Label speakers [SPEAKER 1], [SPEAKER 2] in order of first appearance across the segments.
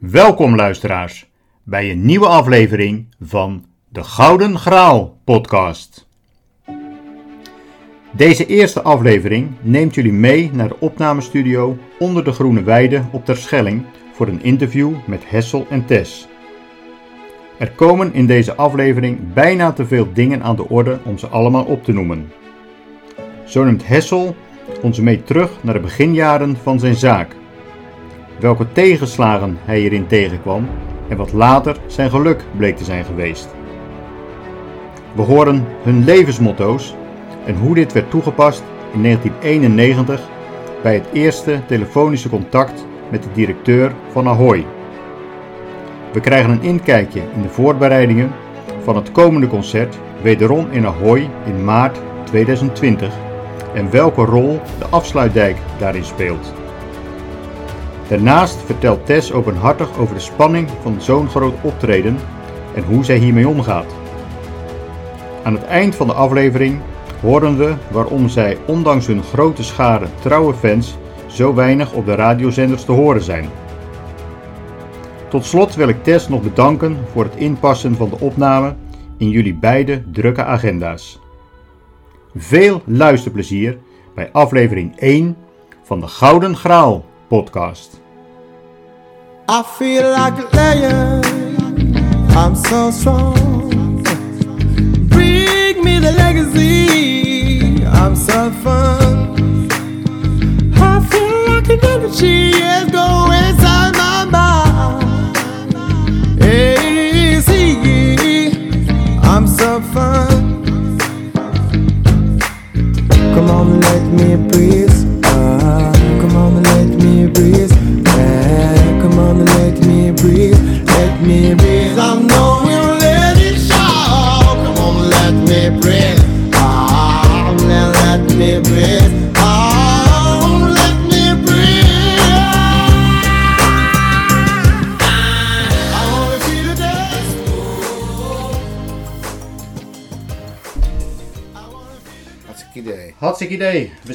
[SPEAKER 1] Welkom luisteraars bij een nieuwe aflevering van de Gouden Graal podcast. Deze eerste aflevering neemt jullie mee naar de opnamestudio onder de Groene Weide op Terschelling voor een interview met Hessel en Tess. Er komen in deze aflevering bijna te veel dingen aan de orde om ze allemaal op te noemen. Zo neemt Hessel ons mee terug naar de beginjaren van zijn zaak. Welke tegenslagen hij hierin tegenkwam en wat later zijn geluk bleek te zijn geweest. We horen hun levensmotto's en hoe dit werd toegepast in 1991 bij het eerste telefonische contact met de directeur van Ahoy. We krijgen een inkijkje in de voorbereidingen van het komende concert wederom in Ahoy in maart 2020 en welke rol de afsluitdijk daarin speelt. Daarnaast vertelt Tess openhartig over de spanning van zo'n groot optreden en hoe zij hiermee omgaat. Aan het eind van de aflevering horen we waarom zij ondanks hun grote schare trouwe fans zo weinig op de radiozenders te horen zijn. Tot slot wil ik Tess nog bedanken voor het inpassen van de opname in jullie beide drukke agenda's. Veel luisterplezier bij aflevering 1 van de Gouden Graal podcast.
[SPEAKER 2] I feel like a lion. I'm so strong. Bring me the legacy. I'm so fun.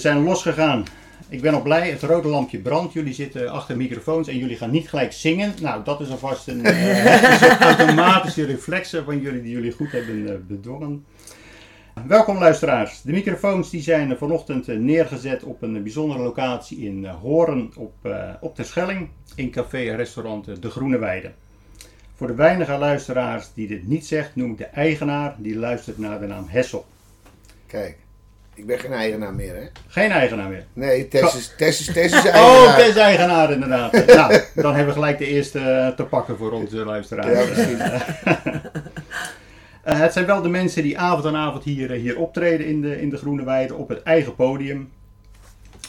[SPEAKER 1] Zijn losgegaan. Ik ben al blij, het rode lampje brandt. Jullie zitten achter microfoons en jullie gaan niet gelijk zingen. Nou, dat is alvast een, eh, een automatische reflexen van jullie die jullie goed hebben eh, bedwongen. Welkom luisteraars. De microfoons die zijn vanochtend eh, neergezet op een bijzondere locatie in Horen op, eh, op Terschelling. In café en restaurant De Groene Weide. Voor de weinige luisteraars die dit niet zegt, noem ik de eigenaar die luistert naar de naam Hessel.
[SPEAKER 3] Kijk, ik ben geen eigenaar meer, hè?
[SPEAKER 1] Geen eigenaar meer.
[SPEAKER 3] Nee, Tess is, Tess is, Tess is
[SPEAKER 1] Oh,
[SPEAKER 3] eigenaar.
[SPEAKER 1] Tess eigenaar inderdaad. nou, dan hebben we gelijk de eerste eh, te pakken voor onze luisteraars.
[SPEAKER 3] Ja, precies.
[SPEAKER 1] Eh, het zijn wel de mensen die avond aan avond hier, eh, hier optreden in de, in de Groene Weide op het eigen podium.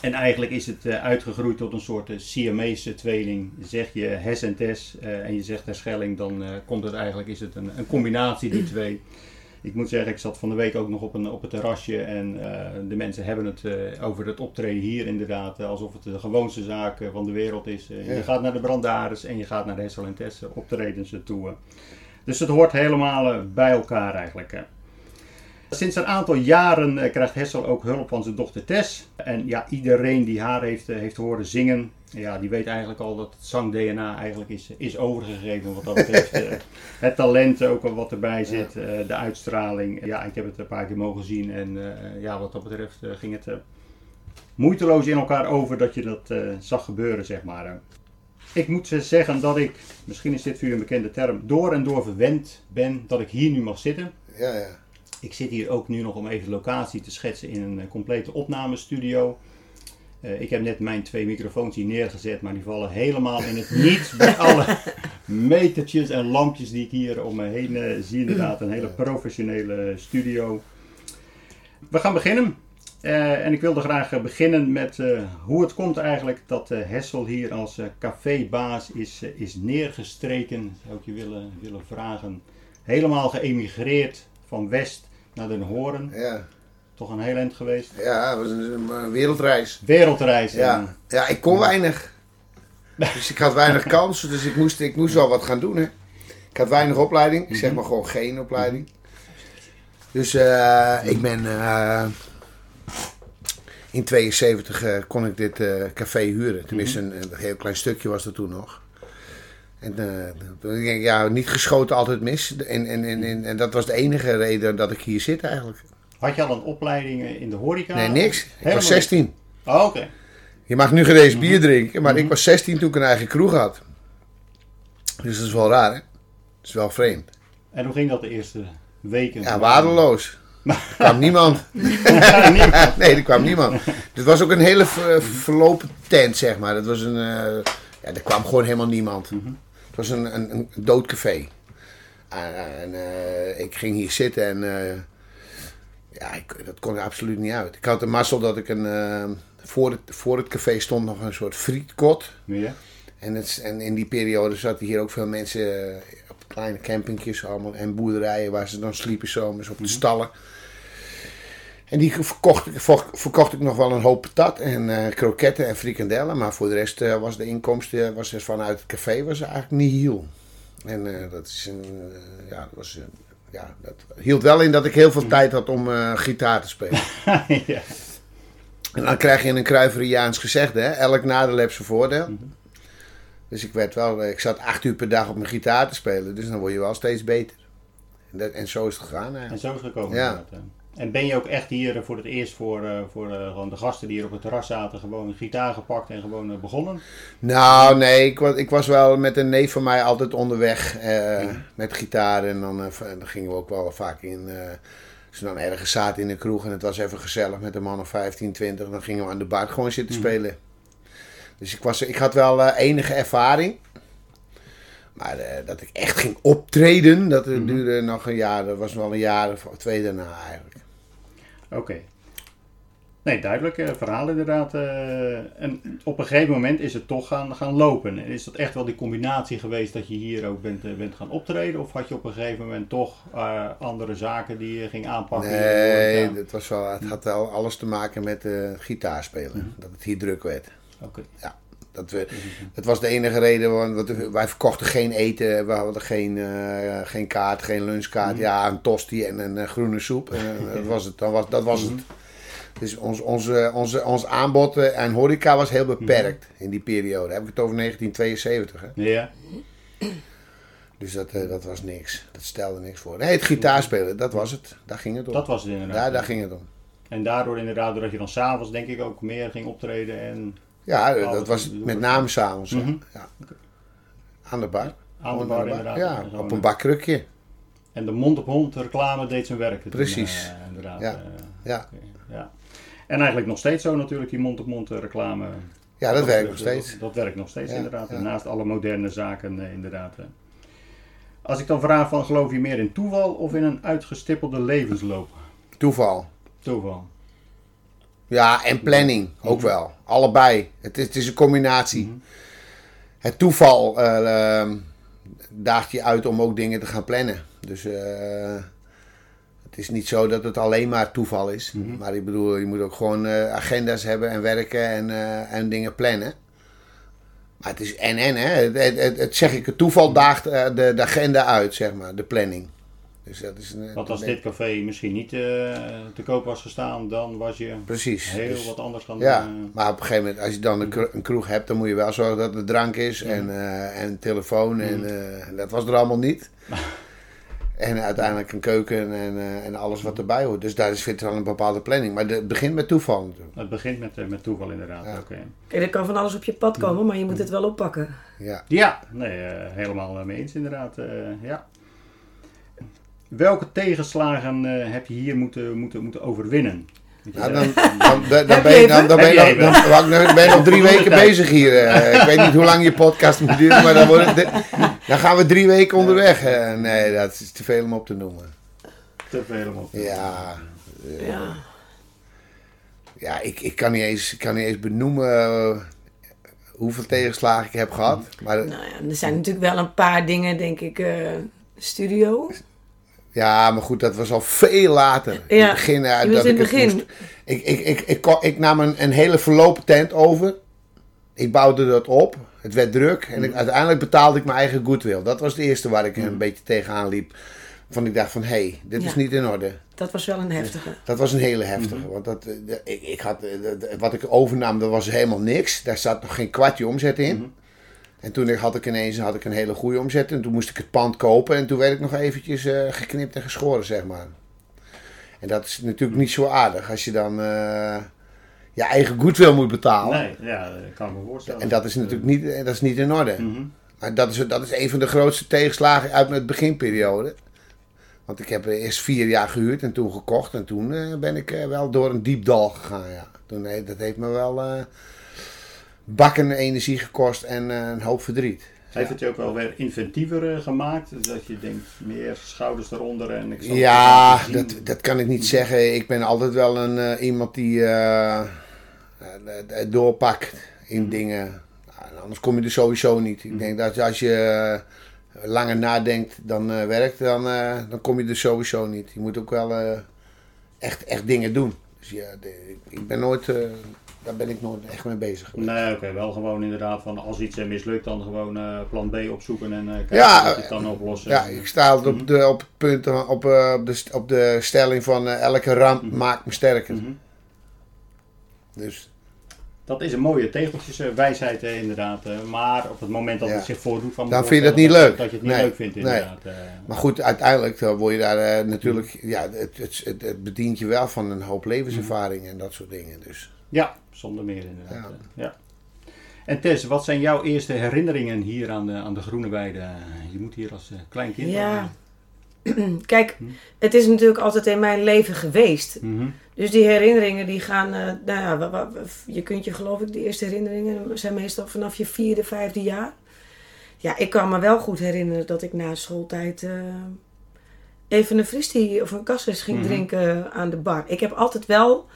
[SPEAKER 1] En eigenlijk is het uitgegroeid tot een soort uh, Siamese tweeling. Zeg je Hes en Tess en je zegt Terschelling, dan komt het eigenlijk is het een, een combinatie die twee. Ik moet zeggen, ik zat van de week ook nog op, een, op het terrasje en eh, de mensen hebben het eh, over het optreden hier inderdaad eh, alsof het de gewoonste zaak van de wereld is.
[SPEAKER 3] Ja.
[SPEAKER 1] Je gaat naar de Brandaris en je gaat naar de Hessel en Tess eh, optredens toe. Dus het hoort helemaal bij elkaar eigenlijk. hè. Sinds een aantal jaren krijgt Hessel ook hulp van zijn dochter Tess. En ja, iedereen die haar heeft, heeft horen zingen, ja, die weet eigenlijk al dat het zang-DNA eigenlijk is, is overgegeven wat dat betreft. eh, het talent ook al wat erbij zit, eh, de uitstraling. Ja, ik heb het een paar keer mogen zien en eh, ja, wat dat betreft ging het moeiteloos in elkaar over dat je dat zag gebeuren, zeg maar. Ik moet zeggen dat ik, misschien is dit voor u een bekende term, door en door verwend ben dat ik hier nu mag zitten.
[SPEAKER 3] Ja, ja.
[SPEAKER 1] Ik zit hier ook nu nog om even de locatie te schetsen in een complete opnamestudio. Eh, ik heb net mijn twee microfoons hier neergezet, maar die vallen helemaal in het niet bij alle metertjes en lampjes die ik hier om me heen eh, zie. Inderdaad, een hele professionele studio. We gaan beginnen. Eh, en ik wilde graag beginnen met eh, hoe het komt eigenlijk dat eh, Hessel hier als eh, cafébaas is, is neergestreken. Zou ik je willen, willen vragen. Helemaal geëmigreerd van West naar Den Hoorn.
[SPEAKER 3] Ja,
[SPEAKER 1] Toch een heel eind geweest.
[SPEAKER 3] ja het was een, een wereldreis.
[SPEAKER 1] Wereldreis. en-
[SPEAKER 3] Ja. ja, ik kon weinig. Dus ik had weinig kansen, dus ik moest, ik moest wel wat gaan doen, hè. Ik had weinig opleiding, ik zeg maar gewoon geen opleiding. Dus eh, ik ben... eh, in 72 eh, kon ik dit café huren. Tenminste, een, een heel klein stukje was er toen nog. En ja, niet geschoten, altijd mis. En, en, en, en, en dat was de enige reden dat ik hier zit eigenlijk.
[SPEAKER 1] Had je al een opleiding eh, in de horeca?
[SPEAKER 3] Nee, niks. Ik
[SPEAKER 1] Helemaal
[SPEAKER 3] was 16.
[SPEAKER 1] Oh, oké.
[SPEAKER 3] Je mag nu geen eens bier drinken, maar ik was 16 toen ik een eigen kroeg had. Dus dat is wel raar, hè? Dat is wel vreemd.
[SPEAKER 1] En hoe ging dat de eerste weken?
[SPEAKER 3] Ja, waardeloos. Er kwam niemand. Nee, er kwam niemand. Het was ook een hele ver- verlopen tent, zeg maar. Het was een, eh, ja, er kwam gewoon helemaal niemand. Het was een, een, een dood café. En, en, eh, ik ging hier zitten en eh, ja, ik, dat kon er absoluut niet uit. Ik had de mazzel dat ik een, eh, voor, het, voor het café stond nog een soort frietkot.
[SPEAKER 1] Ja.
[SPEAKER 3] En, het, en in die periode zaten hier ook veel mensen eh, op kleine campingjes allemaal, en boerderijen waar ze dan sliepen zomers op de stallen. En die verkocht, verkocht ik nog wel een hoop patat en eh, kroketten en frikandellen. Maar voor de rest was de inkomsten was vanuit het café was eigenlijk niet heel. En dat is een, ja, dat was, ja, dat hield wel in dat ik heel veel tijd had om eh, gitaar te spelen.
[SPEAKER 1] ja.
[SPEAKER 3] En dan krijg je een Cruyffiaans gezegde, hè? elk nadeel heeft zijn voordeel. Dus ik, werd wel, ik zat acht uur per dag op mijn gitaar te spelen, dus dan word je wel steeds beter. En, dat, en zo is het gegaan
[SPEAKER 1] En
[SPEAKER 3] eigenlijk.
[SPEAKER 1] zo is het gekomen.
[SPEAKER 3] Ja.
[SPEAKER 1] inderdaad. En ben je ook echt hier eh, voor het eerst voor, eh, voor eh, gewoon de gasten die hier op het terras zaten, gewoon een gitaar gepakt en gewoon begonnen?
[SPEAKER 3] Nou, nee, ik was, ik was wel met een neef van mij altijd onderweg met gitaar. En dan, en dan gingen we ook wel vaak in, als we dan ergens zaten in de kroeg en het was even gezellig met een man of 15, 20, dan gingen we aan de bar gewoon zitten spelen. Dus ik, was, ik had wel enige ervaring. Maar dat ik echt ging optreden, dat eh, duurde nog een jaar. Dat was wel een jaar of twee daarna eigenlijk.
[SPEAKER 1] Oké. Nee, duidelijk eh, verhaal inderdaad. eh, en op een gegeven moment is het toch gaan, gaan lopen. En is dat echt wel die combinatie geweest dat je hier ook bent, eh, bent gaan optreden? Of had je op een gegeven moment toch andere zaken die je ging aanpakken?
[SPEAKER 3] Nee, het, was wel, het had wel alles te maken met gitaarspelen. Dat het hier druk werd.
[SPEAKER 1] Oké.
[SPEAKER 3] Dat, we, dat was de enige reden, want wij verkochten geen eten, we hadden geen, eh, geen kaart, geen lunchkaart. Ja, een tosti en een eh, groene soep. En, eh, dat was het. Dan was, dat was het. Dus ons, onze, onze, ons aanbod aan horeca was heel beperkt in die periode. Heb ik het over 1972. Hè?
[SPEAKER 1] Ja,
[SPEAKER 3] Dus dat, dat was niks. Dat stelde niks voor. Nee, het gitaarspelen, dat was het. Daar ging het om.
[SPEAKER 1] dat was het inderdaad.
[SPEAKER 3] Daar, daar ging het om.
[SPEAKER 1] En daardoor inderdaad, doordat je dan s'avonds denk ik ook meer ging optreden en
[SPEAKER 3] Ja, dat was met name s'avonds.
[SPEAKER 1] Mhm.
[SPEAKER 3] ja. Aan de bar.
[SPEAKER 1] aan de bar.
[SPEAKER 3] Ja, op een bakkrukje.
[SPEAKER 1] En de mond-op-mond reclame deed zijn werk. toen,
[SPEAKER 3] Precies.
[SPEAKER 1] eh, inderdaad.
[SPEAKER 3] Ja.
[SPEAKER 1] eh,
[SPEAKER 3] Ja.
[SPEAKER 1] ja. En eigenlijk nog steeds zo natuurlijk, die mond-op-mond reclame.
[SPEAKER 3] ja, dat werkt nog steeds.
[SPEAKER 1] Dat, dat werkt nog steeds
[SPEAKER 3] Ja,
[SPEAKER 1] inderdaad.
[SPEAKER 3] ja.
[SPEAKER 1] Naast alle moderne zaken eh, inderdaad. Als ik dan vraag van geloof je meer in toeval of in een uitgestippelde levensloop?
[SPEAKER 3] Toeval.
[SPEAKER 1] Toeval.
[SPEAKER 3] Ja, en planning ook wel. Allebei. Het is, het is een combinatie. Het toeval eh, ehm, daagt je uit om ook dingen te gaan plannen. Dus eh, het is niet zo dat het alleen maar toeval is. Maar ik bedoel, je moet ook gewoon eh, agenda's hebben en werken en, en dingen plannen. Maar het is en-en, hè. Het, het, het, het zeg ik, het toeval daagt de, de agenda uit, zeg maar, de planning. Dus dat is een,
[SPEAKER 1] Want als dit café misschien niet eh, te koop was gestaan, dan was je
[SPEAKER 3] Precies.
[SPEAKER 1] heel
[SPEAKER 3] Dus-
[SPEAKER 1] wat anders gaan
[SPEAKER 3] Ja,
[SPEAKER 1] doen. eh.
[SPEAKER 3] maar op een gegeven moment, als je dan een, kro- een kroeg hebt, dan moet je wel zorgen dat er drank is en, eh, en telefoon. En eh, dat was er allemaal niet. en uiteindelijk een keuken en, eh, en alles wat erbij hoort. Dus daar zit wel een bepaalde planning. Maar de- het begint met toeval natuurlijk.
[SPEAKER 1] Het begint met, met toeval inderdaad.
[SPEAKER 3] Ja.
[SPEAKER 1] Oké.
[SPEAKER 4] Kijk, er kan van alles op je pad komen, maar je moet het wel oppakken.
[SPEAKER 3] Ja.
[SPEAKER 1] Ja, nee, helemaal mee eens inderdaad. eh, ja. Welke tegenslagen eh, heb je hier moeten, moeten, moeten overwinnen?
[SPEAKER 3] Nou, dan, dan, dan, dan
[SPEAKER 4] Heb
[SPEAKER 3] ben
[SPEAKER 4] je
[SPEAKER 3] dan, ben je,
[SPEAKER 1] Heb je
[SPEAKER 3] dan,
[SPEAKER 1] even?
[SPEAKER 3] dan, dan ben je nog drie weken bezig hier. eh. ik weet niet hoe lang je podcast moet duren, maar dan, worden de- dan gaan we drie weken onderweg. eh. nee, dat is te veel om op te noemen.
[SPEAKER 1] te veel om op te
[SPEAKER 3] Ja,
[SPEAKER 4] Ja.
[SPEAKER 3] Ja, ik, ik, kan niet eens, ik kan niet eens benoemen hoeveel tegenslagen ik heb gehad. Maar
[SPEAKER 4] Nou ja, er zijn natuurlijk wel een paar dingen, denk ik. eh, studio.
[SPEAKER 3] Ja, maar goed, dat was al veel later. In het begin, dat
[SPEAKER 4] in
[SPEAKER 3] ik
[SPEAKER 4] het begin.
[SPEAKER 3] moest- ik, ik, ik, ik, ik nam een, een hele verlopen tent over. Ik bouwde dat op. Het werd druk. En ik, uiteindelijk betaalde ik mijn eigen goodwill. Dat was het eerste waar ik een beetje tegenaan liep. Van ik dacht van, hé, hey, dit is niet in orde.
[SPEAKER 4] Dat was wel een heftige.
[SPEAKER 3] Dat was een hele heftige. Want dat, eh, de- ik, ik had, eh, de- de- wat ik overnam, dat was helemaal niks. Daar zat nog geen kwartje omzet in. En toen had ik ineens had ik een hele goede omzet. En toen moest ik het pand kopen. En toen werd ik nog eventjes eh, geknipt en geschoren, zeg maar. En dat is natuurlijk niet zo aardig als je dan eh, je eigen goodwill moet betalen.
[SPEAKER 1] Nee, ja, dat kan ik me voorstellen.
[SPEAKER 3] En dat is natuurlijk niet, eh, dat is niet in orde.
[SPEAKER 1] Mhm.
[SPEAKER 3] Maar dat is, dat is een van de grootste tegenslagen uit mijn beginperiode. Want ik heb eerst vier jaar gehuurd en toen gekocht. En toen ben ik wel door een diep dal gegaan. Ja. Toen, eh, dat heeft me wel bakken energie gekost en eh, een hoop verdriet.
[SPEAKER 1] Heeft het je ook wel weer inventiever eh, gemaakt? Dat je denkt, meer schouders eronder en ik zal
[SPEAKER 3] Ja, dat, dat kan ik niet zeggen. Ik ben altijd wel een, eh, iemand die doorpakt in dingen. Nou, anders kom je er sowieso niet. Ik denk dat als je langer nadenkt dan werkt, dan, dan kom je er sowieso niet. Je moet ook wel echt, echt dingen doen. Dus ja, de- ik ben nooit, daar ben ik nooit echt mee bezig geweest.
[SPEAKER 1] Nee, oké, wel gewoon inderdaad van als iets eh, mislukt, dan gewoon eh, plan B opzoeken en eh, kijken
[SPEAKER 3] Ja,
[SPEAKER 1] je het kan oplossen.
[SPEAKER 3] Ja, ik sta altijd op, de, op het punt, op, op, de, op de stelling van elke ramp maakt me sterker.
[SPEAKER 1] Mhm.
[SPEAKER 3] Dus
[SPEAKER 1] Dat is een mooie tegeltjeswijsheid inderdaad. maar op het moment dat
[SPEAKER 3] Ja.
[SPEAKER 1] het zich voordoet, van
[SPEAKER 3] Dan vind je dat niet leuk.
[SPEAKER 1] Dat je het niet
[SPEAKER 3] Nee,
[SPEAKER 1] leuk vindt inderdaad.
[SPEAKER 3] Maar goed, uiteindelijk word je daar natuurlijk, ja, het, het, het, het bedient je wel van een hoop levenservaring en dat soort dingen. Dus
[SPEAKER 1] Ja, zonder meer inderdaad.
[SPEAKER 3] Ja.
[SPEAKER 1] eh, Ja. En Tess, wat zijn jouw eerste herinneringen hier aan de, aan de Groene Weide? Je moet hier als eh, klein kind.
[SPEAKER 4] Ja. Kijk, het is natuurlijk altijd in mijn leven geweest.
[SPEAKER 1] Mhm.
[SPEAKER 4] Dus die herinneringen die gaan, eh, nou ja, je kunt je geloof ik, de eerste herinneringen zijn meestal vanaf je vierde, vijfde jaar. Ja, ik kan me wel goed herinneren dat ik na schooltijd eh, even een fristie of een kassis ging
[SPEAKER 1] Mhm.
[SPEAKER 4] drinken aan de bar. Ik heb altijd wel eh,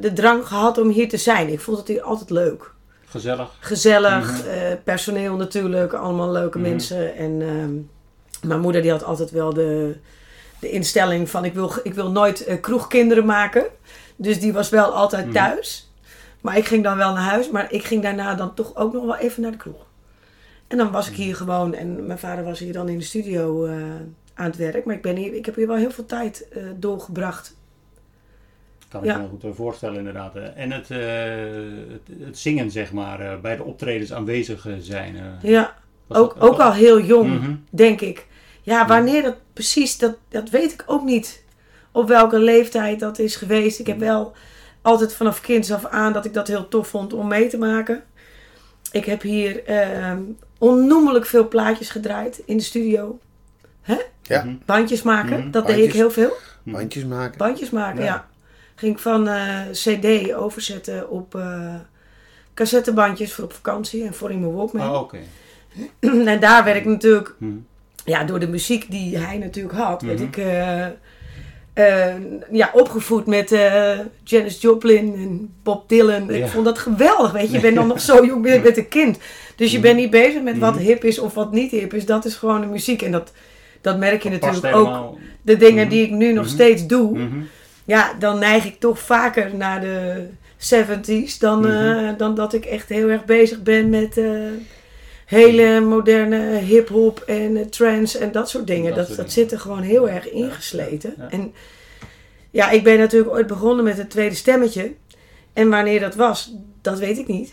[SPEAKER 4] de drang gehad om hier te zijn. Ik vond het hier altijd leuk.
[SPEAKER 1] Gezellig.
[SPEAKER 4] Gezellig, eh, personeel natuurlijk, allemaal leuke
[SPEAKER 1] Mhm.
[SPEAKER 4] mensen. En ehm, mijn moeder die had altijd wel de, de instelling van ik wil, ik wil nooit eh, kroegkinderen maken. Dus die was wel altijd
[SPEAKER 1] Mhm.
[SPEAKER 4] thuis. Maar ik ging dan wel naar huis, maar ik ging daarna dan toch ook nog wel even naar de kroeg. En dan was ik
[SPEAKER 1] Mhm.
[SPEAKER 4] hier gewoon en mijn vader was hier dan in de studio eh, aan het werk. Maar ik, ben hier, ik heb hier wel heel veel tijd eh, doorgebracht.
[SPEAKER 1] Kan ik
[SPEAKER 4] Ja.
[SPEAKER 1] me goed eh, voorstellen inderdaad. eh. En het, eh, het, het zingen zeg maar, eh, bij de optredens aanwezig zijn. eh,
[SPEAKER 4] Ja, ook,
[SPEAKER 1] dat
[SPEAKER 4] ook al heel jong.
[SPEAKER 1] Mhm.
[SPEAKER 4] denk ik. Ja, wanneer dat precies, dat, dat weet ik ook niet. Op welke leeftijd dat is geweest. Ik heb wel altijd vanaf kinds af aan dat ik dat heel tof vond om mee te maken. Ik heb hier ehm, onnoemelijk veel plaatjes gedraaid in de studio.
[SPEAKER 3] ja,
[SPEAKER 1] Mhm.
[SPEAKER 4] Bandjes maken,
[SPEAKER 1] Mhm.
[SPEAKER 4] dat deed ik heel veel.
[SPEAKER 3] bandjes maken.
[SPEAKER 4] Bandjes maken,
[SPEAKER 1] Ja.
[SPEAKER 4] ja. Ging van eh, CD overzetten op eh cassettebandjes voor op vakantie en voor in mijn Walkman.
[SPEAKER 1] Oh, oké.
[SPEAKER 4] en daar werd ik natuurlijk
[SPEAKER 1] Mhm.
[SPEAKER 4] ja, door de muziek die hij natuurlijk had, werd
[SPEAKER 1] Mhm.
[SPEAKER 4] ik eh, ja, opgevoed met Janis Joplin en Bob Dylan.
[SPEAKER 1] Ja.
[SPEAKER 4] Ik vond dat geweldig, weet je. Je bent dan nog zo jong, je bent met een kind. Dus je bent niet bezig met wat hip is of wat niet hip is. Dat is gewoon de muziek. En dat, dat merk je
[SPEAKER 1] Dat
[SPEAKER 4] natuurlijk ook.
[SPEAKER 1] helemaal.
[SPEAKER 4] De dingen die ik nu nog steeds doe. Ja, dan neig ik toch vaker naar de 70s dan, eh,
[SPEAKER 1] Mhm.
[SPEAKER 4] dan dat ik echt heel erg bezig ben met eh, hele moderne hip-hop en eh, trance en dat soort dingen.
[SPEAKER 1] Dat
[SPEAKER 4] Dat,
[SPEAKER 1] soort
[SPEAKER 4] dat,
[SPEAKER 1] dingen.
[SPEAKER 4] zit er gewoon heel erg ingesleten.
[SPEAKER 1] ja.
[SPEAKER 4] En ja, ik ben natuurlijk ooit begonnen met het tweede stemmetje. En wanneer dat was, dat weet ik niet.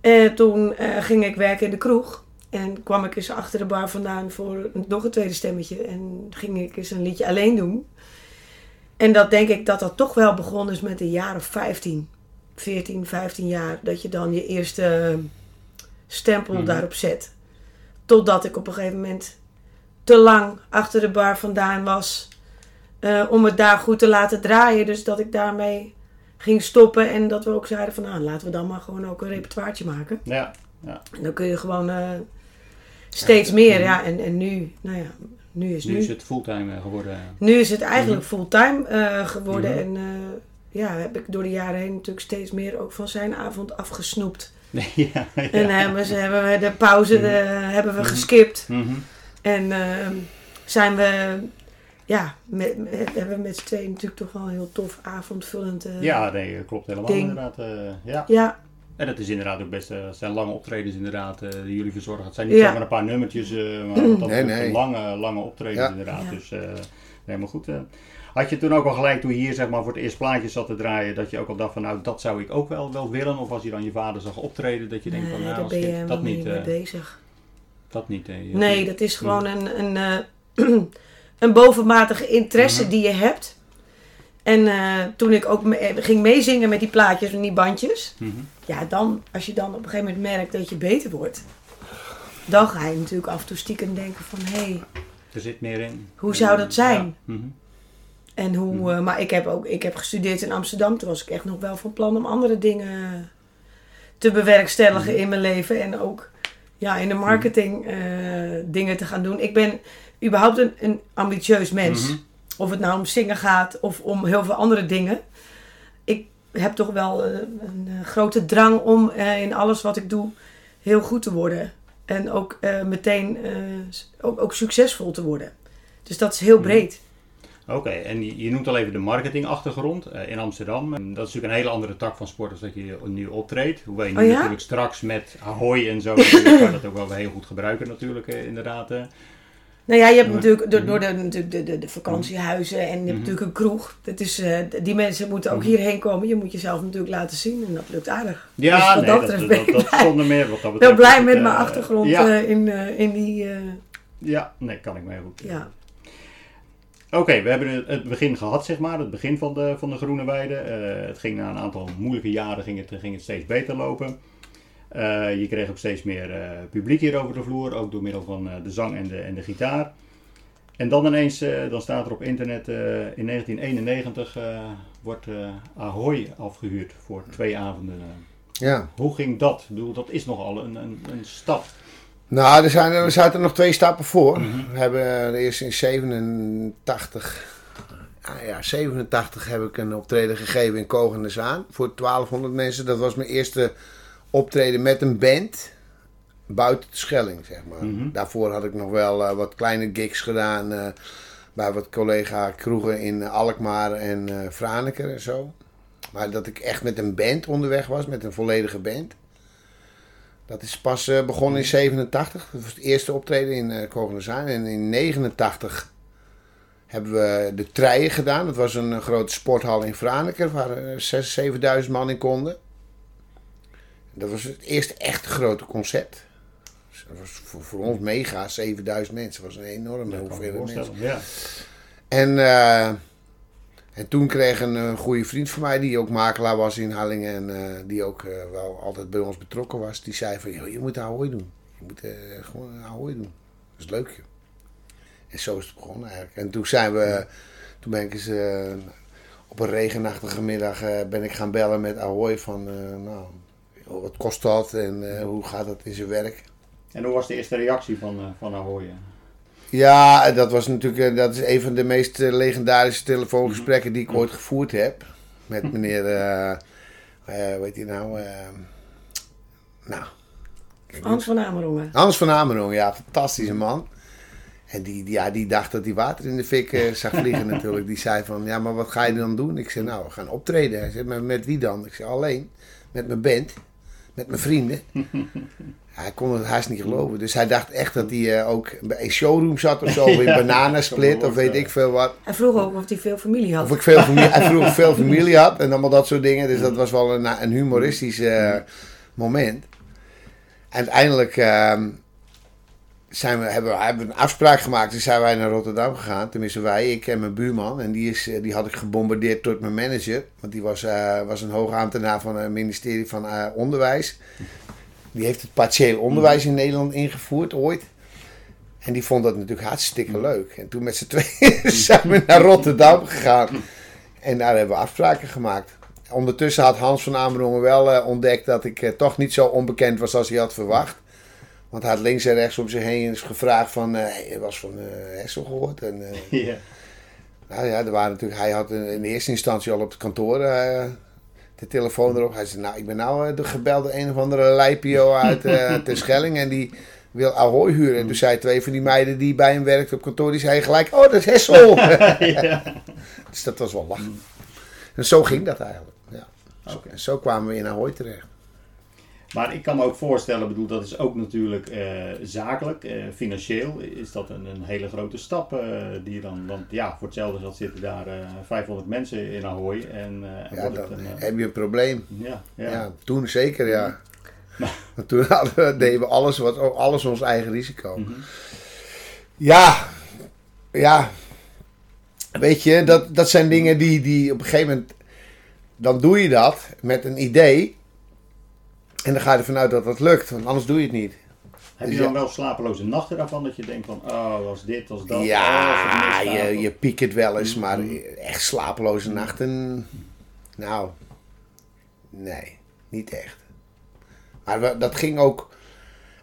[SPEAKER 4] En toen ging ik werken in de kroeg. En kwam ik eens achter de bar vandaan voor nog een tweede stemmetje. En ging ik eens een liedje alleen doen. En dat denk ik dat dat toch wel begonnen is met een jaar of 15. 14, 15 jaar. Dat je dan je eerste stempel
[SPEAKER 1] Mhm.
[SPEAKER 4] daarop zet. Totdat ik op een gegeven moment te lang achter de bar vandaan was. eh, om het daar goed te laten draaien. Dus dat ik daarmee ging stoppen. En dat we ook zeiden van nou, laten we dan maar gewoon ook een repertoireetje maken.
[SPEAKER 1] Ja.
[SPEAKER 4] En dan kun je gewoon eh, steeds meer. Ja, en, en nu, nou ja, nu is
[SPEAKER 1] Nu
[SPEAKER 4] nu.
[SPEAKER 1] is het fulltime eh, geworden.
[SPEAKER 4] Nu is het eigenlijk fulltime eh, geworden.
[SPEAKER 1] Mhm.
[SPEAKER 4] En eh, ja, heb ik door de jaren heen natuurlijk steeds meer ook van zijn avond afgesnoept.
[SPEAKER 1] Ja, ja.
[SPEAKER 4] En hebben, ze, hebben we de pauze de, hebben we geskipt.
[SPEAKER 1] Mhm.
[SPEAKER 4] En eh, zijn we, ja, met, met- hebben we met z'n tweeën natuurlijk toch wel een heel tof avondvullend.
[SPEAKER 1] Ja, nee, klopt helemaal
[SPEAKER 4] Ding.
[SPEAKER 1] inderdaad. ja.
[SPEAKER 4] ja.
[SPEAKER 1] En dat is inderdaad ook best, eh, het zijn lange optredens inderdaad, eh, die jullie verzorgen. Het zijn niet
[SPEAKER 4] Ja.
[SPEAKER 1] zomaar een paar nummertjes, eh, maar dat
[SPEAKER 3] Nee,
[SPEAKER 1] lange, lange optredens
[SPEAKER 3] Ja.
[SPEAKER 1] inderdaad.
[SPEAKER 4] Ja.
[SPEAKER 1] Dus eh, helemaal goed. Had je toen ook al gelijk, toen je hier zeg maar voor het eerst plaatjes zat te draaien, dat je ook al dacht van nou, dat zou ik ook wel, wel willen? Of als je dan je vader zag optreden, dat je denkt van nou,
[SPEAKER 4] daar
[SPEAKER 1] als
[SPEAKER 4] ben je
[SPEAKER 1] dat
[SPEAKER 4] niet
[SPEAKER 1] niet,
[SPEAKER 4] mee bezig.
[SPEAKER 1] dat niet. je-
[SPEAKER 4] Nee, dat is gewoon een, een, eh, een bovenmatige interesse
[SPEAKER 1] Mhm.
[SPEAKER 4] die je hebt. En eh, toen ik ook me- ging meezingen met die plaatjes en die bandjes.
[SPEAKER 1] Mhm.
[SPEAKER 4] Ja, dan, als je dan op een gegeven moment merkt dat je beter wordt. Dan ga je natuurlijk af en toe stiekem denken van... Hé, hey,
[SPEAKER 1] Er zit meer in.
[SPEAKER 4] Hoe zou dat zijn?
[SPEAKER 1] Ja. Mhm.
[SPEAKER 4] en hoe... eh, maar ik heb ook ik heb gestudeerd in Amsterdam. Toen was ik echt nog wel van plan om andere dingen te bewerkstelligen
[SPEAKER 1] Mhm.
[SPEAKER 4] in mijn leven. En ook ja, in de marketing eh, dingen te gaan doen. Ik ben überhaupt een, een ambitieus mens.
[SPEAKER 1] Mhm.
[SPEAKER 4] Of het nou om zingen gaat of om heel veel andere dingen. Ik heb toch wel eh, een eh, grote drang om eh, in alles wat ik doe heel goed te worden. En ook meteen ook, ook succesvol te worden. Dus dat is heel breed.
[SPEAKER 1] Oké, en je, noemt al even de marketingachtergrond in Amsterdam. Dat is natuurlijk een hele andere tak van sport als dat je nu optreedt. Hoewel je nu
[SPEAKER 4] Oh ja?
[SPEAKER 1] natuurlijk straks met Ahoy en zo kan dat ook wel heel goed gebruiken natuurlijk, inderdaad.
[SPEAKER 4] Nou ja, je hebt natuurlijk door, door de, natuurlijk de, de, de vakantiehuizen en je hebt
[SPEAKER 1] Mhm.
[SPEAKER 4] natuurlijk een kroeg. Dat is, eh, die mensen moeten ook
[SPEAKER 1] Mhm.
[SPEAKER 4] hierheen komen. Je moet jezelf natuurlijk laten zien en dat lukt aardig.
[SPEAKER 1] Ja,
[SPEAKER 4] Dus
[SPEAKER 1] nee,
[SPEAKER 4] dat
[SPEAKER 1] dat, dat,
[SPEAKER 4] ben blij.
[SPEAKER 1] zonder meer wat dat betreft.
[SPEAKER 4] blij
[SPEAKER 1] is
[SPEAKER 4] met mijn
[SPEAKER 1] eh,
[SPEAKER 4] achtergrond
[SPEAKER 1] Ja,
[SPEAKER 4] eh, in, in die...
[SPEAKER 1] ja, nee, kan ik heel goed.
[SPEAKER 4] ja.
[SPEAKER 1] Oké, we hebben het- begin gehad, zeg maar. Het begin van de, van de Groene Weide. Het ging na een aantal moeilijke jaren ging het, ging het steeds beter lopen. Eh, je kreeg ook steeds meer eh, publiek hier over de vloer, ook door middel van eh, de zang en de, en de gitaar. En dan ineens, dan staat er op internet, in 1991 eh, wordt Ahoy afgehuurd voor twee avonden.
[SPEAKER 3] Ja.
[SPEAKER 1] Hoe ging dat? Ik bedoel, dat is nogal een, een, een stap.
[SPEAKER 3] Nou, er, zijn, er zaten nog twee stappen voor. We hebben eerst in 87, ah ja, 87 heb ik een optreden gegeven in Kogen de Zaan voor 1200 mensen. Dat was mijn eerste optreden met een band buiten de Schelling, zeg maar.
[SPEAKER 1] Mhm.
[SPEAKER 3] Daarvoor had ik nog wel eh, wat kleine gigs gedaan eh, bij wat collega kroegen in Alkmaar en eh Franeker en zo. Maar dat ik echt met een band onderweg was, met een volledige band. Dat is pas begonnen in 87. Dat was het eerste optreden in uh, Kogenazaan. En in 89 hebben we de treien gedaan. Dat was een, grote sporthal in Franeker waar uh, 6.000, 7.000 man in konden. Dat was het eerste echt grote concert. Dus dat was voor, voor ons mega, 7000 mensen. Dat was een enorme hoeveelheid mensen.
[SPEAKER 1] Ja.
[SPEAKER 3] En, eh, en toen kreeg een goede vriend van mij, die ook makelaar was in Hallingen en eh, die ook eh, wel altijd bij ons betrokken was, die zei van, "Joh, je moet Ahoy doen. Je moet gewoon Ahoy doen. Dat is leuk, joh. En zo is het begonnen eigenlijk. En toen zijn we, toen ben ik eens op een regenachtige middag ben ik gaan bellen met Ahoy van, nou, joh, wat kost dat en eh, hoe gaat dat in zijn werk?
[SPEAKER 1] En hoe was de eerste reactie van, eh, van Ahoy?
[SPEAKER 3] Ja, dat was natuurlijk eh, dat is een van de meest legendarische telefoongesprekken die ik ooit gevoerd heb. Met meneer, eh eh, hoe heet hij nou? nou,
[SPEAKER 4] Hans van Amerongen.
[SPEAKER 3] Hans van Amerongen, ja, fantastische man. En die, die, ja, die dacht dat hij water in de fik eh, zag vliegen natuurlijk. Die zei van, ja, maar wat ga je dan doen? Ik zei, nou, we gaan optreden. Hij zei, met wie dan? Ik zei, alleen. Met mijn band. Met mijn vrienden. Hij kon het haast niet geloven. Dus hij dacht echt dat hij eh, ook bij een showroom zat of zo. Of in
[SPEAKER 1] Ja,
[SPEAKER 3] Bananasplit
[SPEAKER 1] kan
[SPEAKER 3] of weet ik veel wat.
[SPEAKER 4] Hij vroeg ook of hij veel familie had.
[SPEAKER 3] Of ik veel familie, hij vroeg of ik veel familie had en allemaal dat soort dingen. Dus dat was wel een, een humoristisch eh, moment. En uiteindelijk ehm, zijn we, hebben, we, hebben een afspraak gemaakt. Dus zijn wij naar Rotterdam gegaan. Tenminste wij, ik en mijn buurman. En die, is, eh, die had ik gebombardeerd tot mijn manager. Want die was, eh, was een hoge ambtenaar van het ministerie van eh, Onderwijs. Die heeft het partieel onderwijs in Nederland ingevoerd ooit. En die vond dat natuurlijk hartstikke leuk. En toen met z'n tweeën zijn we naar Rotterdam gegaan. En daar hebben we afspraken gemaakt. Ondertussen had Hans van Amerongen wel ontdekt dat ik toch niet zo onbekend was als hij had verwacht. Want hij had links en rechts om zich heen eens gevraagd van, eh hij was van eh Hessel gehoord. En, eh,
[SPEAKER 1] Ja.
[SPEAKER 3] nou ja, er waren natuurlijk, hij had in eerste instantie al op het kantoor de telefoon erop. Hij zei, nou, ik ben nou de gebelde een of andere lijpio uit Terschelling en die wil Ahoy huren. En toen zei twee van die meiden die bij hem werkte op kantoor, die zeiden gelijk, oh, dat is Hessel.
[SPEAKER 1] ja.
[SPEAKER 3] dus dat was wel lachen. En zo ging dat eigenlijk. Ja.
[SPEAKER 1] Oké.
[SPEAKER 3] zo kwamen we in Ahoy terecht.
[SPEAKER 1] Maar ik kan me ook voorstellen, bedoel, dat is ook natuurlijk eh, zakelijk, eh, financieel is dat een, een hele grote stap eh, die je dan, want ja, voor hetzelfde geld zitten daar eh 500 mensen in Ahoy en
[SPEAKER 3] Ja, dan
[SPEAKER 1] een,
[SPEAKER 3] heb je een probleem.
[SPEAKER 1] ja,
[SPEAKER 3] Ja,
[SPEAKER 1] ja.
[SPEAKER 3] toen zeker, ja. Want toen hadden we, deden we alles, wat, alles ons eigen risico.
[SPEAKER 1] Mhm.
[SPEAKER 3] Ja, ja. Weet je, dat, dat zijn dingen die, die op een gegeven moment... Dan doe je dat met een idee. En dan ga je ervan uit dat dat lukt, want anders doe je het niet.
[SPEAKER 1] Heb
[SPEAKER 3] Dus
[SPEAKER 1] je dan
[SPEAKER 3] ja.
[SPEAKER 1] wel slapeloze nachten daarvan dat je denkt van, oh, was dit, was dat? oh,
[SPEAKER 3] ja,
[SPEAKER 1] misgaat,
[SPEAKER 3] je, je piekt het wel eens, maar
[SPEAKER 1] Mhm.
[SPEAKER 3] echt slapeloze nachten... Nou, nee, niet echt. Maar we- dat ging ook...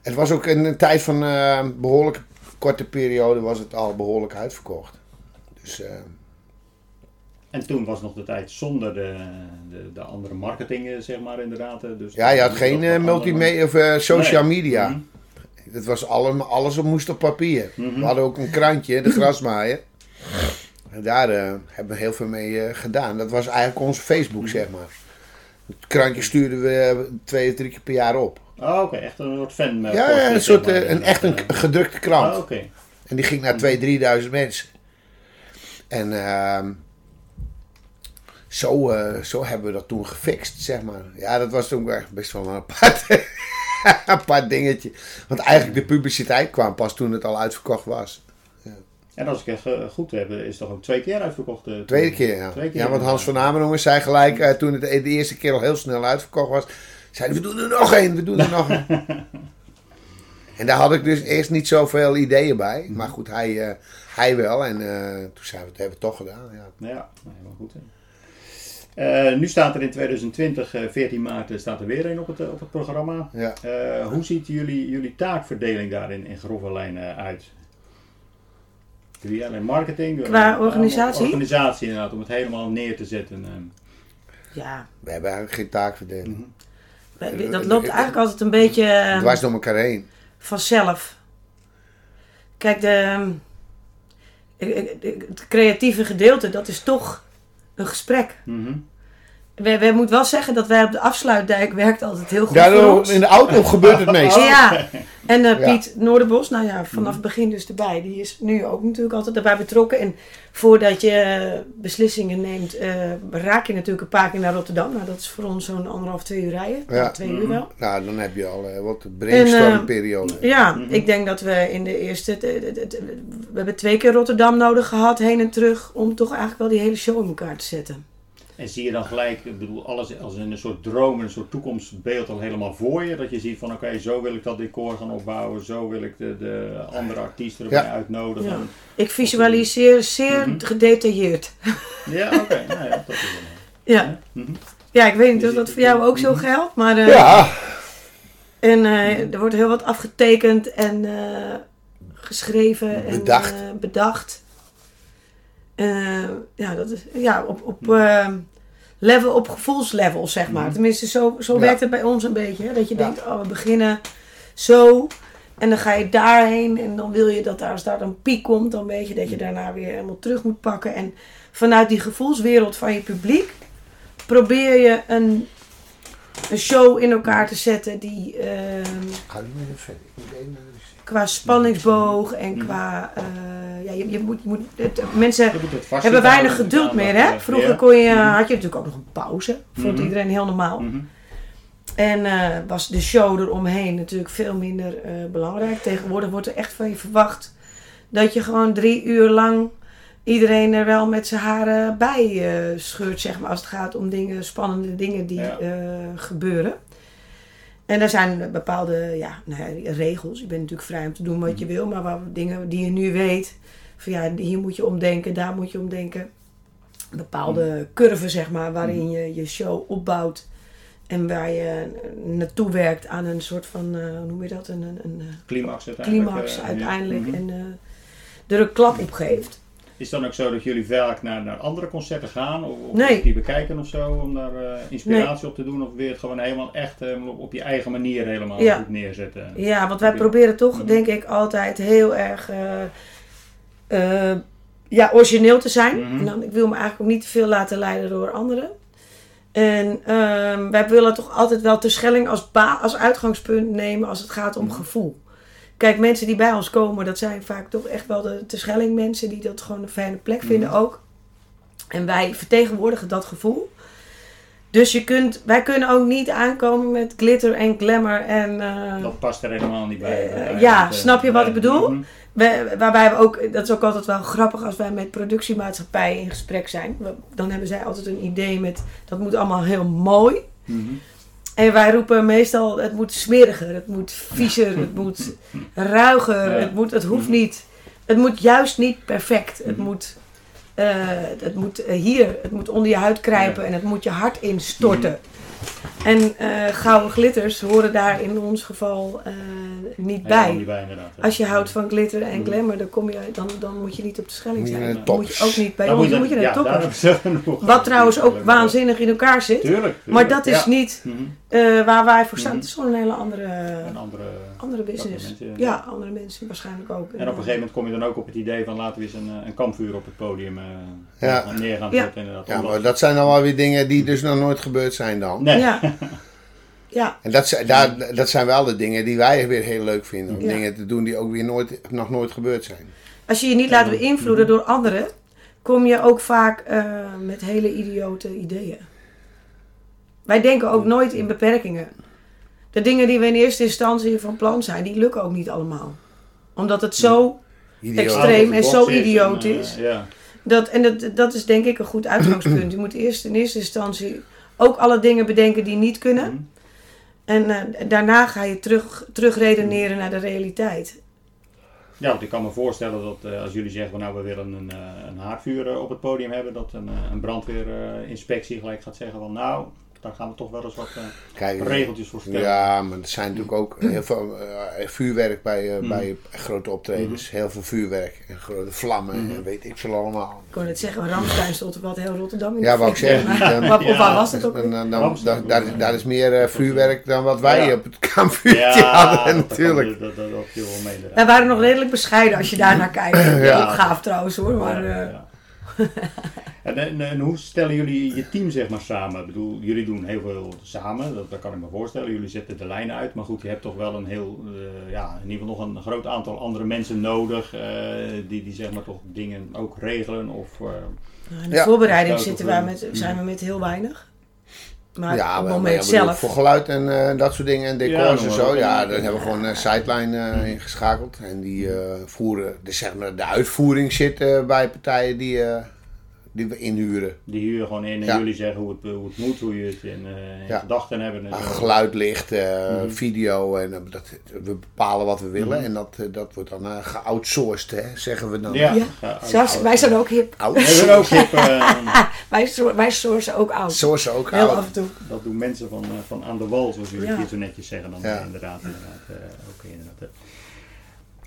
[SPEAKER 3] Het was ook in een tijd van eh behoorlijk korte periode was het al behoorlijk uitverkocht. Dus eh,
[SPEAKER 1] En toen was nog de tijd zonder de, de, de andere marketing, eh, zeg maar, inderdaad. eh, Dus
[SPEAKER 3] ja, je had geen eh, multimedia of social
[SPEAKER 1] Nee.
[SPEAKER 3] media.
[SPEAKER 1] Mhm.
[SPEAKER 3] Het was allemaal, alles op moest op papier.
[SPEAKER 1] Mhm.
[SPEAKER 3] We hadden ook een krantje, de grasmaaier. En daar hebben we heel veel mee gedaan. Dat was eigenlijk ons Facebook, zeg maar. Het krantje stuurden we twee of drie keer per jaar op.
[SPEAKER 1] Oh, oké, echt een soort fan.
[SPEAKER 3] ja, een soort,
[SPEAKER 1] maar,
[SPEAKER 3] een, echt een gedrukte krant.
[SPEAKER 1] Oh, oké.
[SPEAKER 3] En die ging naar 2.000, 3.000 mensen. En ehm, zo, eh, zo hebben we dat toen gefixt, zeg maar. Ja, dat was toen echt best wel een apart, apart dingetje. Want eigenlijk de publiciteit kwam pas toen het al uitverkocht was.
[SPEAKER 1] En als ik het eh, goed heb, is het toch ook twee keer uitverkocht? eh?
[SPEAKER 3] Tweede keer, ja.
[SPEAKER 1] Twee keer,
[SPEAKER 3] ja, want Hans van Amerongen zei gelijk, eh, toen het de eerste keer al heel snel uitverkocht was, zei we doen er nog één, we doen er nog één. en daar had ik dus eerst niet zoveel ideeën bij. Maar goed, hij, eh, hij wel. En eh, toen zijn we het hebben we toch gedaan, ja.
[SPEAKER 1] Ja, helemaal goed. hè. Eh, nu staat er in 2020, eh, 14 maart, eh, staat er weer een op het, eh, op het programma.
[SPEAKER 3] ja.
[SPEAKER 1] Eh, hoe ziet jullie, jullie taakverdeling daarin in grove lijnen uit? Doe je alleen marketing?
[SPEAKER 4] Qua
[SPEAKER 1] Eh,
[SPEAKER 4] organisatie?
[SPEAKER 1] organisatie inderdaad, om het helemaal neer te zetten. eh.
[SPEAKER 4] Ja,
[SPEAKER 3] We hebben eigenlijk geen taakverdeling.
[SPEAKER 1] Mhm.
[SPEAKER 4] we- we- dat loopt eigenlijk altijd een beetje eh,
[SPEAKER 3] Dwars door elkaar heen.
[SPEAKER 4] vanzelf. Kijk, de, eh, eh, het creatieve gedeelte, dat is toch een gesprek.
[SPEAKER 1] Mhm.
[SPEAKER 4] We, we moeten wel zeggen dat wij op de afsluitdijk werkt altijd heel goed
[SPEAKER 3] Ja,
[SPEAKER 4] voor
[SPEAKER 3] nou,
[SPEAKER 4] ons.
[SPEAKER 3] in de auto gebeurt het meest.
[SPEAKER 4] Ja, en eh,
[SPEAKER 3] Ja.
[SPEAKER 4] Piet Noorderbos, nou ja, vanaf het begin dus erbij. Die is nu ook natuurlijk altijd erbij betrokken. En voordat je beslissingen neemt, eh, raak je natuurlijk een paar keer naar Rotterdam. Nou, dat is voor ons zo'n anderhalf, twee uur rijden.
[SPEAKER 3] Ja.
[SPEAKER 4] Ja. Twee uur wel.
[SPEAKER 3] Nou, dan heb je al eh, wat brainstormperiode.
[SPEAKER 4] Ja,
[SPEAKER 1] Mhm.
[SPEAKER 4] ik denk dat we in de eerste... we hebben twee keer Rotterdam nodig gehad, heen en terug. Om toch eigenlijk wel die hele show in elkaar te zetten.
[SPEAKER 1] En zie je dan gelijk, ik bedoel, alles als in een soort droom, een soort toekomstbeeld al helemaal voor je? Dat je ziet van, oké, zo wil ik dat decor gaan opbouwen, zo wil ik de, de andere artiesten erbij
[SPEAKER 3] Ja.
[SPEAKER 1] uitnodigen.
[SPEAKER 4] Ja. Ik visualiseer zeer
[SPEAKER 1] Mhm.
[SPEAKER 4] gedetailleerd.
[SPEAKER 1] Ja, oké, nou ja, dat is wel.
[SPEAKER 4] Ja.
[SPEAKER 1] Mhm.
[SPEAKER 4] ja, ik weet niet of dat voor jou ook zo
[SPEAKER 1] mhm.
[SPEAKER 4] geldt. Maar eh,
[SPEAKER 3] Ja,
[SPEAKER 4] En eh, er wordt heel wat afgetekend en eh, geschreven
[SPEAKER 3] Bedacht.
[SPEAKER 4] en eh, bedacht. Eh, ja, dat is ja, op, op, eh, level, op gevoelslevel, zeg maar.
[SPEAKER 1] Mhm.
[SPEAKER 4] Tenminste, zo, zo
[SPEAKER 3] Ja.
[SPEAKER 4] werkt het bij ons een beetje. Hè? Dat je
[SPEAKER 3] Ja.
[SPEAKER 4] denkt, oh, we beginnen zo. En dan ga je daarheen en dan wil je dat daar, als daar een piek komt, dan weet je dat je daarna weer helemaal terug moet pakken. En vanuit die gevoelswereld van je publiek probeer je een, een show in elkaar te zetten die ehm,
[SPEAKER 3] Ga niet meer verder. Ik moet even.
[SPEAKER 4] Qua spanningsboog en qua. eh, ja, je, je moet, je moet, het, mensen
[SPEAKER 1] het
[SPEAKER 4] hebben weinig geduld meer. Hè? Vroeger kon je,
[SPEAKER 1] Mhm.
[SPEAKER 4] had je natuurlijk ook nog een pauze. Vond
[SPEAKER 1] Mhm.
[SPEAKER 4] iedereen heel normaal.
[SPEAKER 1] Mhm.
[SPEAKER 4] En eh, was de show eromheen natuurlijk veel minder eh, belangrijk. Tegenwoordig wordt er echt van je verwacht dat je gewoon drie uur lang iedereen er wel met zijn haren bij scheurt, zeg maar, als het gaat om dingen, spannende dingen die
[SPEAKER 1] Ja.
[SPEAKER 4] gebeuren. En er zijn bepaalde ja, nou ja, regels. Je bent natuurlijk vrij om te doen wat je wil, maar waar, dingen die je nu weet, van ja, hier moet je omdenken, daar moet je omdenken. Bepaalde curve, zeg maar, waarin je je show opbouwt. En waar je naartoe werkt aan een soort van, eh, hoe noem je dat? Een, een, een eh,
[SPEAKER 1] Climax uiteindelijk.
[SPEAKER 4] climax
[SPEAKER 1] eh, ja.
[SPEAKER 4] uiteindelijk.
[SPEAKER 1] Mhm.
[SPEAKER 4] En eh, er een klap op geeft.
[SPEAKER 1] Is het dan ook zo dat jullie vaak naar, naar andere concerten gaan? Of, of
[SPEAKER 4] Nee.
[SPEAKER 1] die bekijken of zo? Om daar eh, inspiratie op te doen? Of weer het gewoon helemaal echt eh, op, op je eigen manier helemaal
[SPEAKER 4] Ja.
[SPEAKER 1] goed neerzetten?
[SPEAKER 4] Ja, want wij proberen toch,
[SPEAKER 1] Mhm.
[SPEAKER 4] denk ik, altijd heel erg eh, ja, origineel te zijn.
[SPEAKER 1] Mhm.
[SPEAKER 4] en dan, ik wil me eigenlijk ook niet te veel laten leiden door anderen. En ehm, wij willen toch altijd wel Terschelling als, ba- als uitgangspunt nemen als het gaat om gevoel. Kijk, mensen die bij ons komen, dat zijn vaak toch echt wel de Terschelling mensen die dat gewoon een fijne plek vinden ook. En wij vertegenwoordigen dat gevoel. Dus je kunt, wij kunnen ook niet aankomen met glitter en glamour en... eh,
[SPEAKER 1] Dat past er helemaal niet bij.
[SPEAKER 4] Eh,
[SPEAKER 1] bij-
[SPEAKER 4] ja, snap je wat ik bedoel?
[SPEAKER 1] Mhm.
[SPEAKER 4] we- waarbij we ook, dat is ook altijd wel grappig als wij met productiemaatschappijen in gesprek zijn. We- dan hebben zij altijd een idee met, dat moet allemaal heel mooi.
[SPEAKER 1] Mhm.
[SPEAKER 4] En wij roepen meestal, het moet smeriger, het moet viezer, het moet ruiger, het, moet, het hoeft
[SPEAKER 1] Mhm.
[SPEAKER 4] niet. Het moet juist niet perfect. Het
[SPEAKER 1] Mhm.
[SPEAKER 4] moet, eh, het moet eh, hier, het moet onder je huid kruipen en het moet je hart instorten. En eh, gouden glitters horen daar in ons geval niet bij.
[SPEAKER 1] niet bij, inderdaad.
[SPEAKER 4] Als je houdt van glitter en
[SPEAKER 1] Mhm.
[SPEAKER 4] glamour, dan, kom je, dan, dan moet je niet op de Schelling
[SPEAKER 3] Moet je
[SPEAKER 4] zijn. Dan moet je ook niet bij
[SPEAKER 1] Dan
[SPEAKER 4] ons,
[SPEAKER 1] je
[SPEAKER 4] dan moet je naar
[SPEAKER 1] ja.
[SPEAKER 4] Wat trouwens ook waanzinnig in elkaar zit.
[SPEAKER 1] Tuurlijk. tuurlijk,
[SPEAKER 4] Maar dat is
[SPEAKER 1] ja.
[SPEAKER 4] niet
[SPEAKER 1] Mhm.
[SPEAKER 4] eh, waar wij voor staan.
[SPEAKER 1] Mhm.
[SPEAKER 4] Het is gewoon een hele andere,
[SPEAKER 1] Een andere...
[SPEAKER 4] andere business.
[SPEAKER 1] ja.
[SPEAKER 4] ja, andere mensen waarschijnlijk ook.
[SPEAKER 1] En op een gegeven moment kom je dan ook op het idee van laten we eens een, eh, een kampvuur op het podium eh,
[SPEAKER 3] Ja.
[SPEAKER 1] neer gaan
[SPEAKER 4] Ja.
[SPEAKER 1] zetten. Inderdaad,
[SPEAKER 3] Ja, maar dat zijn dan wel weer dingen die dus nog nooit gebeurd zijn dan.
[SPEAKER 1] Nee.
[SPEAKER 4] Ja.
[SPEAKER 3] En dat, zijn- daar, dat zijn wel de dingen die wij weer heel leuk vinden. Om
[SPEAKER 4] Ja.
[SPEAKER 3] dingen te doen die ook weer nooit, nog nooit gebeurd zijn.
[SPEAKER 4] als je je niet laat beïnvloeden door anderen, kom je ook vaak eh, met hele idiote ideeën. Wij denken ook nooit in beperkingen. De dingen die we in eerste instantie van plan zijn, die lukken ook niet allemaal. Omdat het zo
[SPEAKER 3] Idioot.
[SPEAKER 4] Extreem. en zo idioot
[SPEAKER 1] en,
[SPEAKER 4] is.
[SPEAKER 1] ja.
[SPEAKER 4] Dat, en dat, dat is denk ik een goed uitgangspunt. Je moet eerst in eerste instantie ook alle dingen bedenken die niet kunnen. En eh, daarna ga je terug, terug redeneren naar de realiteit.
[SPEAKER 1] Ja, want ik kan me voorstellen dat eh, als jullie zeggen van nou we willen een, eh, een op het podium hebben, dat een, een brandweerinspectie gelijk gaat zeggen van nou, daar gaan we toch wel eens wat eh,
[SPEAKER 3] Kijk,
[SPEAKER 1] regeltjes voor stellen.
[SPEAKER 3] Ja, maar er zijn natuurlijk ook heel veel eh, vuurwerk bij, eh,
[SPEAKER 1] Mhm.
[SPEAKER 3] bij grote optredens. Heel veel vuurwerk en grote vlammen en weet ik veel allemaal.
[SPEAKER 4] Ik kon net zeggen, Ramstein stond wat heel Rotterdam in
[SPEAKER 3] Ja, wou ik
[SPEAKER 4] fik.
[SPEAKER 3] zeggen.
[SPEAKER 4] Maar-
[SPEAKER 3] dan-
[SPEAKER 4] maar- Of
[SPEAKER 1] Ja.
[SPEAKER 4] waar was het ook?
[SPEAKER 3] Dan, dan, dan, daar, is meer eh, vuurwerk dan wat wij
[SPEAKER 1] Ja.
[SPEAKER 3] op het kampvuurtje hadden
[SPEAKER 1] dat-
[SPEAKER 3] natuurlijk.
[SPEAKER 1] Dat, dat, dat.
[SPEAKER 4] Wij waren nog redelijk bescheiden als je daar naar kijkt.
[SPEAKER 3] Ja.
[SPEAKER 4] Ook gaaf trouwens hoor. Maar,
[SPEAKER 1] Ja,
[SPEAKER 4] eh,
[SPEAKER 1] ja. en, en, en hoe stellen jullie je team zeg maar samen? Ik bedoel, jullie doen heel veel samen, dat, dat kan ik me voorstellen. Jullie zetten de lijnen uit, maar goed, je hebt toch wel een heel, eh, ja, in ieder geval nog een groot aantal andere mensen nodig eh, die, die zeg maar toch dingen ook regelen of... eh,
[SPEAKER 4] nou, in de
[SPEAKER 3] Ja.
[SPEAKER 4] voorbereiding zitten
[SPEAKER 1] we-
[SPEAKER 4] met, zijn we met heel weinig. Maar
[SPEAKER 3] ja,
[SPEAKER 4] op het moment
[SPEAKER 3] maar ja, bedoel,
[SPEAKER 4] zelf.
[SPEAKER 3] Voor geluid en eh, dat soort dingen en decors
[SPEAKER 1] Ja,
[SPEAKER 3] en zo. Ja, daar hebben we gewoon een sideline eh, ingeschakeld. En die eh, voeren, de, zeg maar, de uitvoering zit eh, bij partijen die, eh, die we inhuren.
[SPEAKER 1] die huren gewoon in en
[SPEAKER 3] Ja.
[SPEAKER 1] jullie zeggen hoe het, hoe het moet, hoe je het in, eh, in
[SPEAKER 3] Ja.
[SPEAKER 1] gedachten hebben. En
[SPEAKER 3] Ah, geluid, licht, eh,
[SPEAKER 1] Mhm.
[SPEAKER 3] video en eh, dat, we bepalen wat we willen.
[SPEAKER 1] Mhm.
[SPEAKER 3] En dat, eh, dat wordt dan eh geoutsourced, hè, zeggen we dan.
[SPEAKER 1] Ja,
[SPEAKER 4] Ja. wij zijn ook hip.
[SPEAKER 1] We hebben ook hip, eh,
[SPEAKER 4] Wij, wij sourcen ook oud.
[SPEAKER 3] Source ook
[SPEAKER 4] Heel
[SPEAKER 3] out.
[SPEAKER 4] af en toe.
[SPEAKER 1] Dat doen mensen van, eh, van aan de wal, zoals jullie hier zo netjes zeggen. Dan
[SPEAKER 3] Ja.
[SPEAKER 1] eh, inderdaad, inderdaad, eh, ook inderdaad. eh.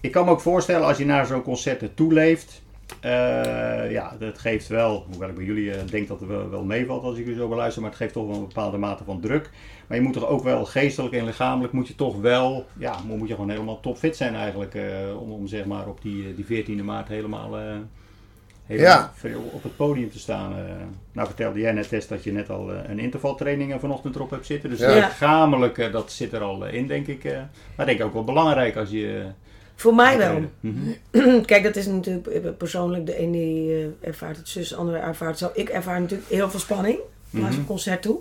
[SPEAKER 1] Ik kan me ook voorstellen, als je naar zo'n concert toe leeft, eh, ja, dat geeft wel, hoewel ik bij jullie eh, denk dat het wel, wel meevalt als ik jullie zo beluister, maar het geeft toch wel een bepaalde mate van druk. Maar je moet toch ook wel geestelijk en lichamelijk, moet je toch wel, ja, moet je gewoon helemaal topfit zijn eigenlijk, eh, om, om zeg maar op die, die 14e maart helemaal... helemaal
[SPEAKER 3] Ja.
[SPEAKER 1] op het podium te staan. nou vertelde jij net Tess dat je net al een intervaltraining vanochtend erop hebt zitten. Dus
[SPEAKER 3] Ja.
[SPEAKER 1] lichamelijke, dat zit er al in denk ik. maar denk ik ook wel belangrijk als je...
[SPEAKER 4] Voor mij wel.
[SPEAKER 1] Mhm.
[SPEAKER 4] Kijk, dat is natuurlijk eh, persoonlijk. De ene die eh, ervaart het zus, de andere ervaart het zo. Ik ervaar natuurlijk heel veel spanning naar
[SPEAKER 1] Mhm.
[SPEAKER 4] zo'n concert toe.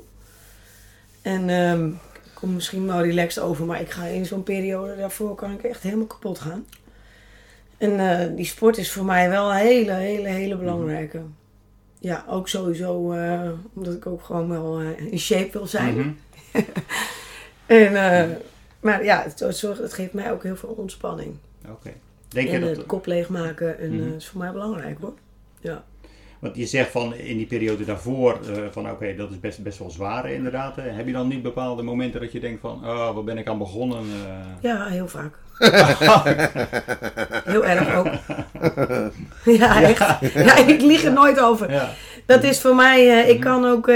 [SPEAKER 4] En ehm, ik kom misschien wel relaxed over, maar ik ga in zo'n periode daarvoor kan ik echt helemaal kapot gaan. En eh, die sport is voor mij wel een hele, hele, hele belangrijke. Ja, ook sowieso eh, omdat ik ook gewoon wel eh, in shape wil zijn.
[SPEAKER 1] Mhm.
[SPEAKER 4] En, eh, maar ja, het, zorgt, het geeft mij ook heel veel ontspanning.
[SPEAKER 1] Oké. Denk je
[SPEAKER 4] en
[SPEAKER 1] dat...
[SPEAKER 4] het kop leegmaken en,
[SPEAKER 1] Mhm.
[SPEAKER 4] eh, is voor mij belangrijk hoor. Ja.
[SPEAKER 1] Want je zegt van in die periode daarvoor eh, van oké, dat is best, best wel zwaar inderdaad. Eh, heb je dan niet bepaalde momenten dat je denkt van oh, waar ben ik aan begonnen?
[SPEAKER 4] ja, heel vaak. heel erg ook. ja, echt. Ja, ik lieg er nooit over.
[SPEAKER 1] ja.
[SPEAKER 4] Dat is voor mij, eh,
[SPEAKER 1] Mhm.
[SPEAKER 4] ik kan ook,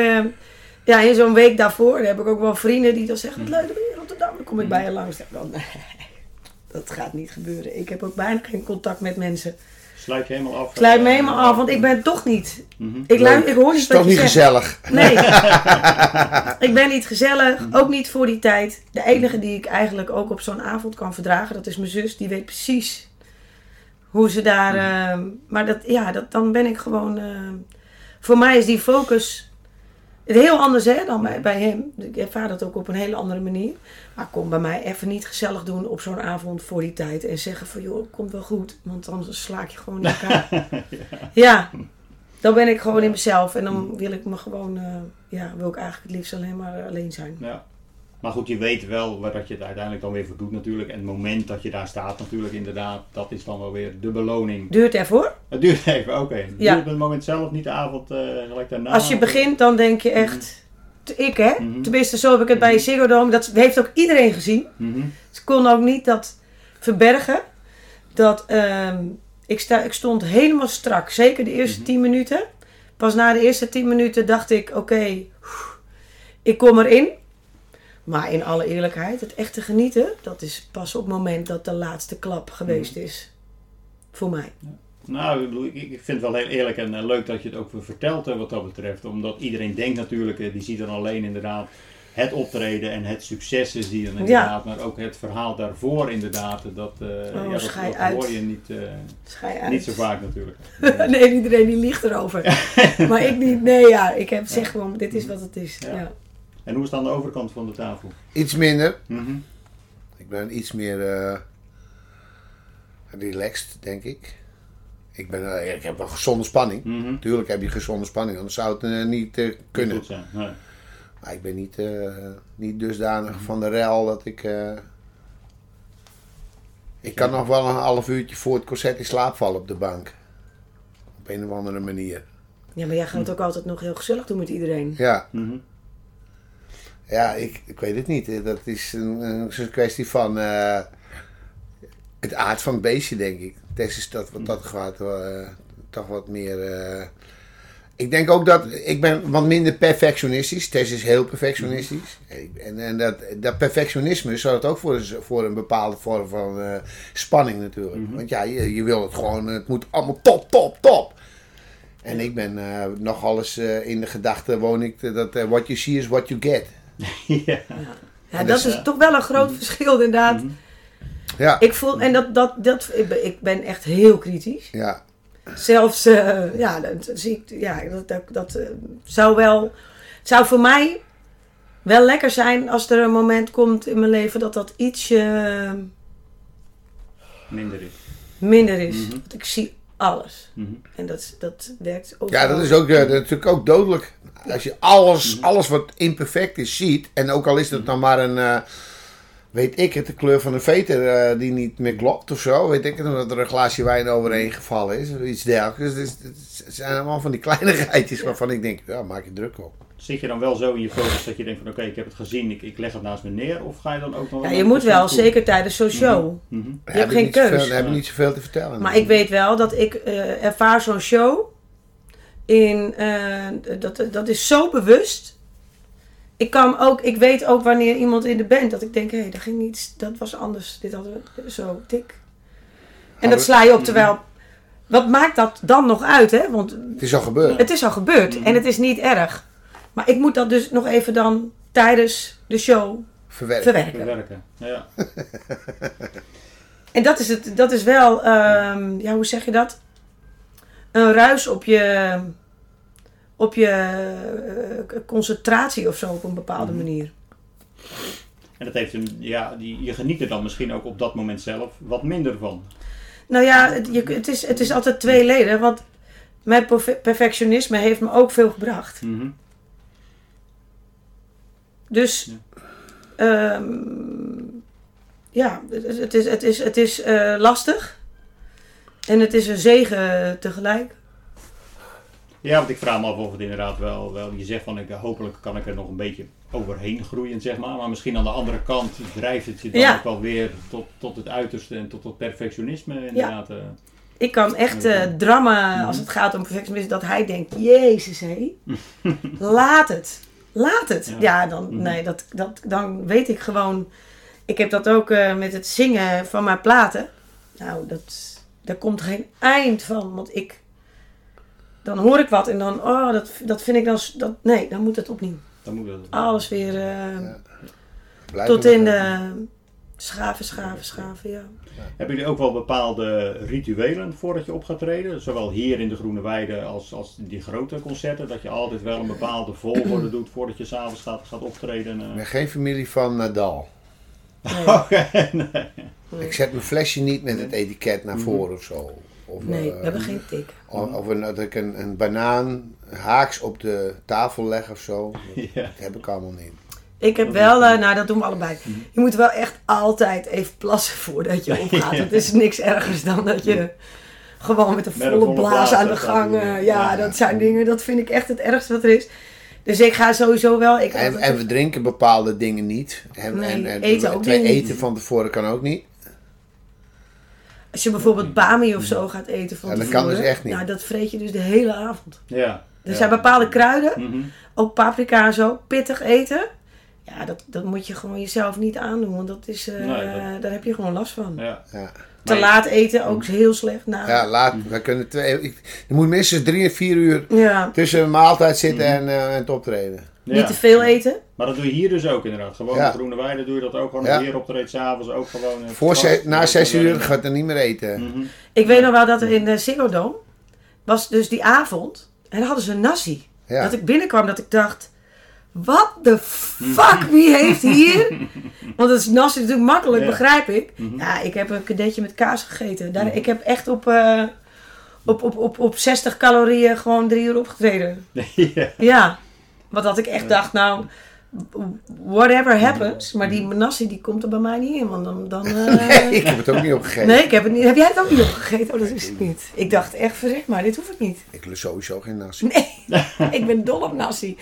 [SPEAKER 4] ja, in zo'n week daarvoor heb ik ook wel vrienden die dan zeggen, wat leuk dat je in Rotterdam, dan kom ik bij je langs. Dan, dat gaat niet gebeuren. Ik heb ook bijna geen contact met mensen.
[SPEAKER 1] Sluit je helemaal af?
[SPEAKER 4] Sluit me
[SPEAKER 1] eh,
[SPEAKER 4] helemaal af, want ik ben toch niet.
[SPEAKER 1] Mhm.
[SPEAKER 4] Ik, luid, ik hoor
[SPEAKER 3] is
[SPEAKER 4] niet
[SPEAKER 3] toch
[SPEAKER 4] wat je
[SPEAKER 3] niet
[SPEAKER 4] zegt.
[SPEAKER 3] gezellig.
[SPEAKER 4] Nee. ik ben niet gezellig, ook niet voor die tijd. De enige die ik eigenlijk ook op zo'n avond kan verdragen, dat is mijn zus. Die weet precies hoe ze daar. eh, maar dat, ja, dat, dan ben ik gewoon. eh, voor mij is die focus heel anders hè, dan bij, bij hem. Ik ervaar dat ook op een hele andere manier. Maar kom bij mij even niet gezellig doen op zo'n avond voor die tijd. En zeggen van joh, het komt wel goed. Want anders sla ik je gewoon in elkaar. ja. Dan ben ik gewoon in mezelf. En dan wil ik me gewoon, eh, ja, wil ik eigenlijk het liefst alleen maar alleen zijn.
[SPEAKER 1] Ja. Maar goed, je weet wel waar dat je het uiteindelijk dan weer voor doet natuurlijk. En het moment dat je daar staat natuurlijk inderdaad, dat is dan wel weer de beloning.
[SPEAKER 4] Duurt ervoor.
[SPEAKER 1] Het duurt even, oké.
[SPEAKER 4] Ja.
[SPEAKER 1] Duurt het moment zelf, niet de avond eh, gelijk daarna?
[SPEAKER 4] Als je begint, dan denk je echt, t- ik hè.
[SPEAKER 1] Mhm.
[SPEAKER 4] Tenminste, zo heb ik het bij Ziggo Dome. Dat heeft ook iedereen gezien.
[SPEAKER 1] Mhm.
[SPEAKER 4] Ze kon ook niet dat verbergen. Dat ehm, ik, sta, ik stond helemaal strak. Zeker de eerste
[SPEAKER 1] Mhm.
[SPEAKER 4] 10 minuten. Pas na de eerste 10 minuten dacht ik: oké, ik kom erin. Maar in alle eerlijkheid, het echte genieten, dat is pas op het moment dat de laatste klap geweest
[SPEAKER 1] Mhm.
[SPEAKER 4] is. Voor mij.
[SPEAKER 1] Nou, ik, bedoel, ik, ik vind het wel heel eerlijk en eh, leuk dat je het ook weer vertelt eh, wat dat betreft. Omdat iedereen denkt natuurlijk, eh, die ziet dan alleen inderdaad het optreden en het succes is die dan inderdaad. Maar ook het verhaal daarvoor inderdaad. Dat, eh ja, dat, dat hoor je niet,
[SPEAKER 4] uit.
[SPEAKER 1] niet zo vaak natuurlijk.
[SPEAKER 4] nee, iedereen die liegt erover. maar ik niet. Nee, ja, ik heb zeg gewoon, dit is wat het is.
[SPEAKER 1] Ja. En hoe is het aan de overkant van de tafel?
[SPEAKER 3] Iets minder.
[SPEAKER 1] Mhm.
[SPEAKER 3] Ik ben iets meer eh, relaxed, denk ik. Ik, ben, eh, ik heb wel gezonde spanning.
[SPEAKER 1] Mhm.
[SPEAKER 3] Tuurlijk heb je gezonde spanning, anders zou het eh, niet eh,
[SPEAKER 1] Niet
[SPEAKER 3] kunnen.
[SPEAKER 1] Goed zijn. Nee.
[SPEAKER 3] Maar ik ben niet, eh, niet dusdanig van de rel dat ik. eh, ik kan nog wel een half uurtje voor het concert in slaap vallen op de bank. Op een of andere manier.
[SPEAKER 4] ja, maar jij gaat het ook altijd nog heel gezellig doen met iedereen.
[SPEAKER 3] Ja,
[SPEAKER 1] Mhm.
[SPEAKER 3] Ja ik, ik weet het niet. Dat is een, een kwestie van eh, het aard van het beestje, denk ik. Tess is dat wat dat gaat, eh, toch wat meer. eh, ik denk ook dat ik ben wat minder perfectionistisch. Tess is heel perfectionistisch. En, en dat, dat perfectionisme zorgt ook voor, een- voor een bepaalde vorm van eh, spanning natuurlijk. Want ja, je, je wil het gewoon, het moet allemaal top, top, top. En ik ben eh, nogal eens eh, in de gedachte woon ik eh, dat eh, what you see is what you get.
[SPEAKER 1] ja.
[SPEAKER 4] Ja,
[SPEAKER 3] dat
[SPEAKER 4] dat
[SPEAKER 3] is,
[SPEAKER 1] eh,
[SPEAKER 4] toch wel een groot verschil inderdaad.
[SPEAKER 3] Ja,
[SPEAKER 4] Ik voel, en dat, dat, dat, ik ben- ik ben echt heel kritisch.
[SPEAKER 3] ja.
[SPEAKER 4] Zelfs, eh, ja, dat, zie ik, ja, dat, dat, dat eh, zou wel, het zou voor mij wel lekker zijn als er een moment komt in mijn leven dat dat ietsje
[SPEAKER 1] Minder is.
[SPEAKER 4] minder is.
[SPEAKER 1] Mhm.
[SPEAKER 4] Want ik zie alles.
[SPEAKER 1] Mhm.
[SPEAKER 4] En dat, dat werkt ook.
[SPEAKER 3] Ja, dat is ook, eh, dat is natuurlijk ook dodelijk. Als je alles, alles wat imperfect is ziet, en ook al is dat dan maar een, eh, weet ik het, de kleur van een veter eh, die niet meer klopt of zo, weet ik het, omdat er een glaasje wijn overheen gevallen is, of iets dergelijks. Dus het, zijn allemaal van die kleinigheidjes waarvan ik denk, ja, maak je druk op.
[SPEAKER 1] Zit je dan wel zo in je focus dat je denkt van oké, ik heb het gezien, ik, ik leg het naast me neer? Of ga je dan ook nog
[SPEAKER 4] Ja, je
[SPEAKER 1] de
[SPEAKER 4] moet wel,
[SPEAKER 1] toe?
[SPEAKER 4] zeker tijdens zo'n show.
[SPEAKER 1] Mhm.
[SPEAKER 4] Je
[SPEAKER 3] Heb
[SPEAKER 4] hebt geen
[SPEAKER 3] niet zoveel-
[SPEAKER 4] keus.
[SPEAKER 3] heb ik niet zoveel te vertellen.
[SPEAKER 4] Maar ik weet wel dat ik eh, ervaar zo'n show. In, eh, dat, dat is zo bewust. Ik, kan ook, ik weet ook wanneer iemand in de band dat ik denk, hé, hey, dat ging iets, dat was anders. Dit hadden we zo, tik. En dat sla je op terwijl. Wat maakt dat dan nog uit, hè? Want
[SPEAKER 3] Het is al gebeurd.
[SPEAKER 4] het is al gebeurd en het is niet erg. Maar ik moet dat dus nog even dan tijdens de show verwerken.
[SPEAKER 1] Bewerken. Ja.
[SPEAKER 4] En dat is, het, dat is wel, ehm, ja, hoe zeg je dat? Een ruis op je, op je eh, concentratie of zo op een bepaalde manier.
[SPEAKER 1] En dat heeft een, ja, die, je geniet er dan misschien ook op dat moment zelf wat minder van.
[SPEAKER 4] Nou ja, het, je, het, is, het is altijd tweeledig, want mijn perfe- perfectionisme heeft me ook veel gebracht.
[SPEAKER 1] Mhm.
[SPEAKER 4] Dus, ehm, ja, het, het is, het is, het is eh, lastig. En het is een zegen tegelijk.
[SPEAKER 1] Ja, want ik vraag me af of het inderdaad wel, wel je zegt van ik, hopelijk kan ik er nog een beetje overheen groeien, zeg maar. Maar misschien aan de andere kant drijft het je dan
[SPEAKER 4] Ja.
[SPEAKER 1] ook wel weer tot, tot het uiterste en tot het perfectionisme inderdaad. eh.
[SPEAKER 4] Ik kan echt eh drammen als het gaat om perfectionisme. Dat hij denkt, jezus hé. Laat het. Laat het.
[SPEAKER 1] Ja.
[SPEAKER 4] Ja, dan,
[SPEAKER 1] Mhm.
[SPEAKER 4] nee, dat, dat, dan weet ik gewoon. Ik heb dat ook eh, met het zingen van mijn platen. Nou, dat, daar komt geen eind van. Want ik, dan hoor ik wat en dan, oh, dat, dat vind ik dan, dat, nee, dan moet het opnieuw.
[SPEAKER 1] Dan moet dat.
[SPEAKER 4] Alles weer eh, tot in de schaven, schaven, schaven, ja.
[SPEAKER 1] Hebben jullie ook wel bepaalde rituelen voordat je op gaat treden? Zowel hier in de Groene Weide als, als die grote concerten. Dat je altijd wel een bepaalde volgorde doet voordat je s'avonds gaat, gaat optreden. eh.
[SPEAKER 3] Ik ben geen familie van Nadal.
[SPEAKER 4] Nee,
[SPEAKER 1] Oké, nee.
[SPEAKER 3] Ik zet mijn flesje niet met het etiket naar voren of zo. Of,
[SPEAKER 4] nee
[SPEAKER 3] eh,
[SPEAKER 4] we hebben geen tik.
[SPEAKER 3] Of, of een, dat ik een, een banaan haaks op de tafel leg of zo. Dat,
[SPEAKER 1] Ja.
[SPEAKER 3] dat heb ik allemaal niet.
[SPEAKER 4] Ik heb wel, eh, nou dat doen we allebei. Je moet wel echt altijd even plassen voordat je opgaat. Het is niks ergers dan dat je gewoon met een
[SPEAKER 1] Met een
[SPEAKER 4] volle blaas
[SPEAKER 1] blaas
[SPEAKER 4] aan de gang. eh, ja,
[SPEAKER 3] Ja.
[SPEAKER 4] dat zijn dingen, dat vind ik echt het ergste wat er is. Dus ik ga sowieso wel. Ik,
[SPEAKER 3] En, en we drinken bepaalde dingen niet. En,
[SPEAKER 4] Nee,
[SPEAKER 3] en, en
[SPEAKER 4] eten ook
[SPEAKER 3] eten van tevoren kan ook niet.
[SPEAKER 4] Als je bijvoorbeeld bami of zo gaat eten van
[SPEAKER 3] Ja, dat kan dus echt niet.
[SPEAKER 4] Nou, dat vreet je dus de hele avond.
[SPEAKER 1] Ja.
[SPEAKER 4] Er
[SPEAKER 1] Ja.
[SPEAKER 4] zijn bepaalde kruiden,
[SPEAKER 1] Mhm.
[SPEAKER 4] ook paprika en zo, pittig eten. Ja, dat, dat moet je gewoon jezelf niet aandoen, want dat is, eh,
[SPEAKER 1] Nee, dat-
[SPEAKER 4] daar heb je gewoon last van.
[SPEAKER 1] Ja.
[SPEAKER 3] Ja,
[SPEAKER 4] Te
[SPEAKER 1] Maar-
[SPEAKER 4] laat eten, ook heel slecht. Nou,
[SPEAKER 3] ja laat. We kunnen twee, ik, er moet minstens drie en vier uur
[SPEAKER 4] ja.
[SPEAKER 3] tussen een maaltijd zitten
[SPEAKER 1] Mhm.
[SPEAKER 3] en, eh, en het optreden.
[SPEAKER 1] Ja.
[SPEAKER 4] Niet te veel eten.
[SPEAKER 1] Maar dat doe je hier dus ook inderdaad. Gewoon
[SPEAKER 3] Ja.
[SPEAKER 1] Groene Weide doe je dat ook gewoon.
[SPEAKER 3] Ja.
[SPEAKER 1] Hier optreedt s'avonds ook gewoon. eh,
[SPEAKER 3] Voor na zes uur gaat er niet meer eten.
[SPEAKER 1] Mhm.
[SPEAKER 4] Ik weet nog wel dat er in de Ziggo Dome was dus die avond en dan hadden ze een nasi.
[SPEAKER 3] Ja.
[SPEAKER 4] Dat ik binnenkwam dat ik dacht, wat de fuck, wie heeft hier? Want het is nasi natuurlijk makkelijk,
[SPEAKER 1] Ja.
[SPEAKER 4] begrijp ik.
[SPEAKER 1] Mhm.
[SPEAKER 4] Ja, ik heb een kadetje met kaas gegeten. Daar, ik heb echt op, eh, op, op, op, op 60 calorieën gewoon drie uur opgetreden.
[SPEAKER 1] ja.
[SPEAKER 4] Want dat ik echt dacht, nou, whatever happens. Maar die nasi die komt er bij mij niet in, want dan... dan eh,
[SPEAKER 3] Nee, ik heb het ook niet opgegeten.
[SPEAKER 4] Nee, ik heb het niet. Heb jij het ook niet opgegeten? Oh, dat wist ik niet. Ik dacht echt, verrek maar, dit hoef ik niet.
[SPEAKER 3] Ik lust sowieso geen nasi.
[SPEAKER 4] Nee, ik ben dol op nasi.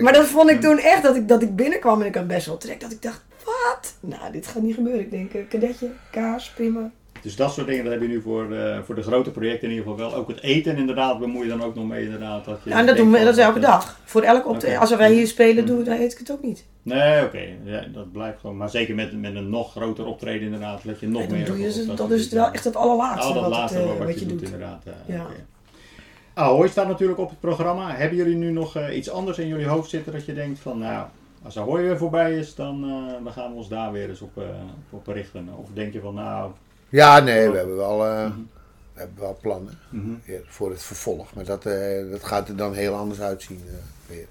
[SPEAKER 4] Maar dat vond ik toen echt, dat ik, dat ik binnenkwam en ik had best wel trek. Dat ik dacht, wat? Nou, dit gaat niet gebeuren. Ik denk, eh, kadetje, kaas, prima.
[SPEAKER 1] Dus dat soort dingen, dat heb je nu voor, eh, voor de grote projecten in ieder geval wel. Ook het eten inderdaad, bemoei je dan ook nog mee inderdaad. Dat je
[SPEAKER 4] Ja, en dat doen we, dat is elke dag. Voor elk.
[SPEAKER 1] Oké.
[SPEAKER 4] Als wij hier spelen, doe, dan eet ik het ook niet.
[SPEAKER 1] Nee, oké. Ja, dat blijft gewoon. Maar zeker met, met een nog groter optreden inderdaad, dat je nog meer...
[SPEAKER 4] doe je,
[SPEAKER 1] op
[SPEAKER 4] ze-
[SPEAKER 1] dat
[SPEAKER 4] is wel echt het allerlaatste wat, het, eh,
[SPEAKER 1] wat,
[SPEAKER 4] wat
[SPEAKER 1] je, doet,
[SPEAKER 4] doet.
[SPEAKER 1] inderdaad. eh,
[SPEAKER 4] Ja.
[SPEAKER 1] oké. Ahoy staat natuurlijk op het programma. Hebben jullie nu nog iets anders in jullie hoofd zitten dat je denkt van, nou, als Ahoy weer voorbij is, dan, dan gaan we ons daar weer eens op, eh, op richten. Of denk je van, nou,
[SPEAKER 3] Ja, nee, we hebben wel, eh,
[SPEAKER 1] Mhm.
[SPEAKER 3] we hebben wel plannen
[SPEAKER 1] mhm.
[SPEAKER 3] ja, voor het vervolg. Maar dat, eh, dat gaat er dan heel anders uitzien eh, weer.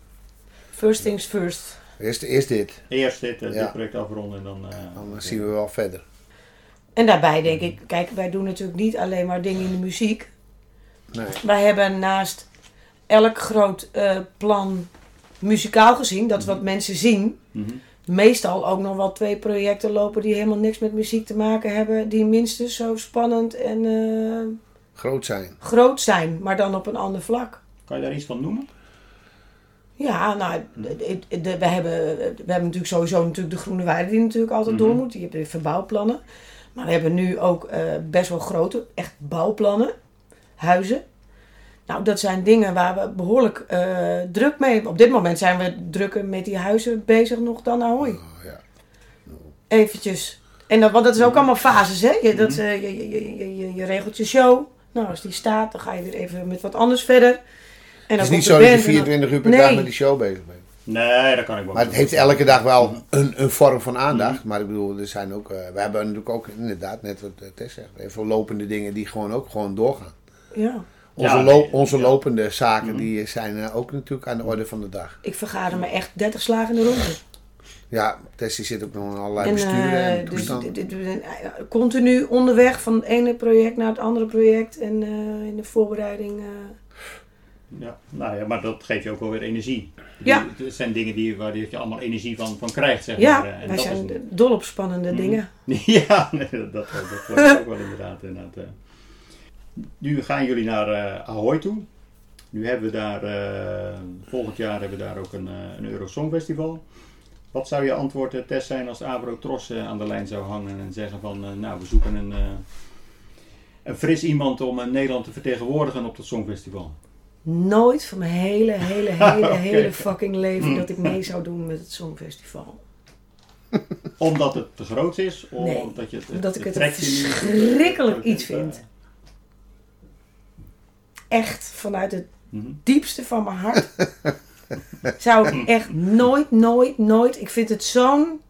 [SPEAKER 4] First things first.
[SPEAKER 3] Eerst, eerst dit,
[SPEAKER 1] eerst dit,
[SPEAKER 3] Ja.
[SPEAKER 1] dit project afronden en dan... eh,
[SPEAKER 3] dan zien we wel verder.
[SPEAKER 4] En daarbij denk ik, kijk, wij doen natuurlijk niet alleen maar dingen in de muziek.
[SPEAKER 3] Nee.
[SPEAKER 4] Wij hebben naast elk groot eh, plan muzikaal gezien, dat is wat mensen zien,
[SPEAKER 1] Mhm.
[SPEAKER 4] Meestal ook nog wel twee projecten lopen die helemaal niks met muziek te maken hebben, die minstens zo spannend en eh,
[SPEAKER 3] Groot zijn.
[SPEAKER 4] groot zijn, maar dan op een ander vlak.
[SPEAKER 1] Kan je daar iets van noemen?
[SPEAKER 4] Ja, nou, de- de- de- we, hebben, we hebben natuurlijk sowieso natuurlijk de Groene Weide die natuurlijk altijd
[SPEAKER 1] Mhm.
[SPEAKER 4] door moet. Die hebben verbouwplannen. Maar we hebben nu ook eh, best wel grote, echt bouwplannen. Huizen. Nou, dat zijn dingen waar we behoorlijk eh, druk mee... Op dit moment zijn we drukker met die huizen bezig nog dan Ahoy.
[SPEAKER 3] Oh, ja.
[SPEAKER 4] Eventjes. En dat, want dat is ook allemaal fases, hè? Je, dat, eh, je, je, je, je, je regelt je show. Nou, als die staat, dan ga je weer even met wat anders verder. En
[SPEAKER 3] Het
[SPEAKER 4] dan
[SPEAKER 3] is niet
[SPEAKER 4] komt
[SPEAKER 3] zo
[SPEAKER 4] de
[SPEAKER 3] dat je
[SPEAKER 4] band en dan-
[SPEAKER 3] 24 uur per
[SPEAKER 4] Nee.
[SPEAKER 3] dag met die show bezig bent.
[SPEAKER 1] Nee, dat kan ik wel.
[SPEAKER 3] Maar het heeft elke dag wel een, een vorm van aandacht. Maar ik bedoel, er zijn ook, eh, we hebben natuurlijk ook inderdaad, net wat Tess zegt, even lopende dingen die gewoon ook gewoon doorgaan.
[SPEAKER 4] Ja.
[SPEAKER 3] Onze,
[SPEAKER 1] Ja,
[SPEAKER 3] lo- onze
[SPEAKER 1] ja.
[SPEAKER 3] lopende zaken die zijn eh, ook natuurlijk aan de orde van de dag.
[SPEAKER 4] Ik vergader me echt 30 slagen in de ronde.
[SPEAKER 3] Ja, Tess die zit ook nog in allerlei
[SPEAKER 4] En,
[SPEAKER 3] besturen
[SPEAKER 4] eh,
[SPEAKER 3] en
[SPEAKER 4] dus eh, continu onderweg van het ene project naar het andere project. En eh, in de voorbereiding. eh,
[SPEAKER 1] Ja, nou ja, maar dat geeft je ook wel weer energie.
[SPEAKER 4] Ja.
[SPEAKER 1] Het zijn dingen die, waar je allemaal energie van, van krijgt, zeg
[SPEAKER 4] ja,
[SPEAKER 1] maar. eh, en
[SPEAKER 4] wij
[SPEAKER 1] dat
[SPEAKER 4] zijn
[SPEAKER 1] is-
[SPEAKER 4] dol op spannende
[SPEAKER 1] Mhm.
[SPEAKER 4] dingen.
[SPEAKER 1] Ja, nee, dat, dat, ik ook wel inderdaad. inderdaad eh. Nu gaan jullie naar eh Ahoy toe. Nu hebben we daar, eh, volgend jaar hebben we daar ook een, eh een Eurosong Festival. Wat zou je antwoord, Tess, zijn als Abro Tros aan de lijn zou hangen en zeggen van, nou, we zoeken een, een fris iemand om Nederland te vertegenwoordigen op dat Songfestival?
[SPEAKER 4] Nooit van mijn hele, hele, hele, hele fucking leven dat ik mee zou doen met het Songfestival.
[SPEAKER 1] Omdat het te groot is? Of
[SPEAKER 4] Nee,
[SPEAKER 1] omdat je het,
[SPEAKER 4] omdat ik het verschrikkelijk iets vind. Echt vanuit het
[SPEAKER 1] Mhm.
[SPEAKER 4] diepste van mijn hart. zou ik echt nooit, nooit, nooit. Ik vind het zo'n.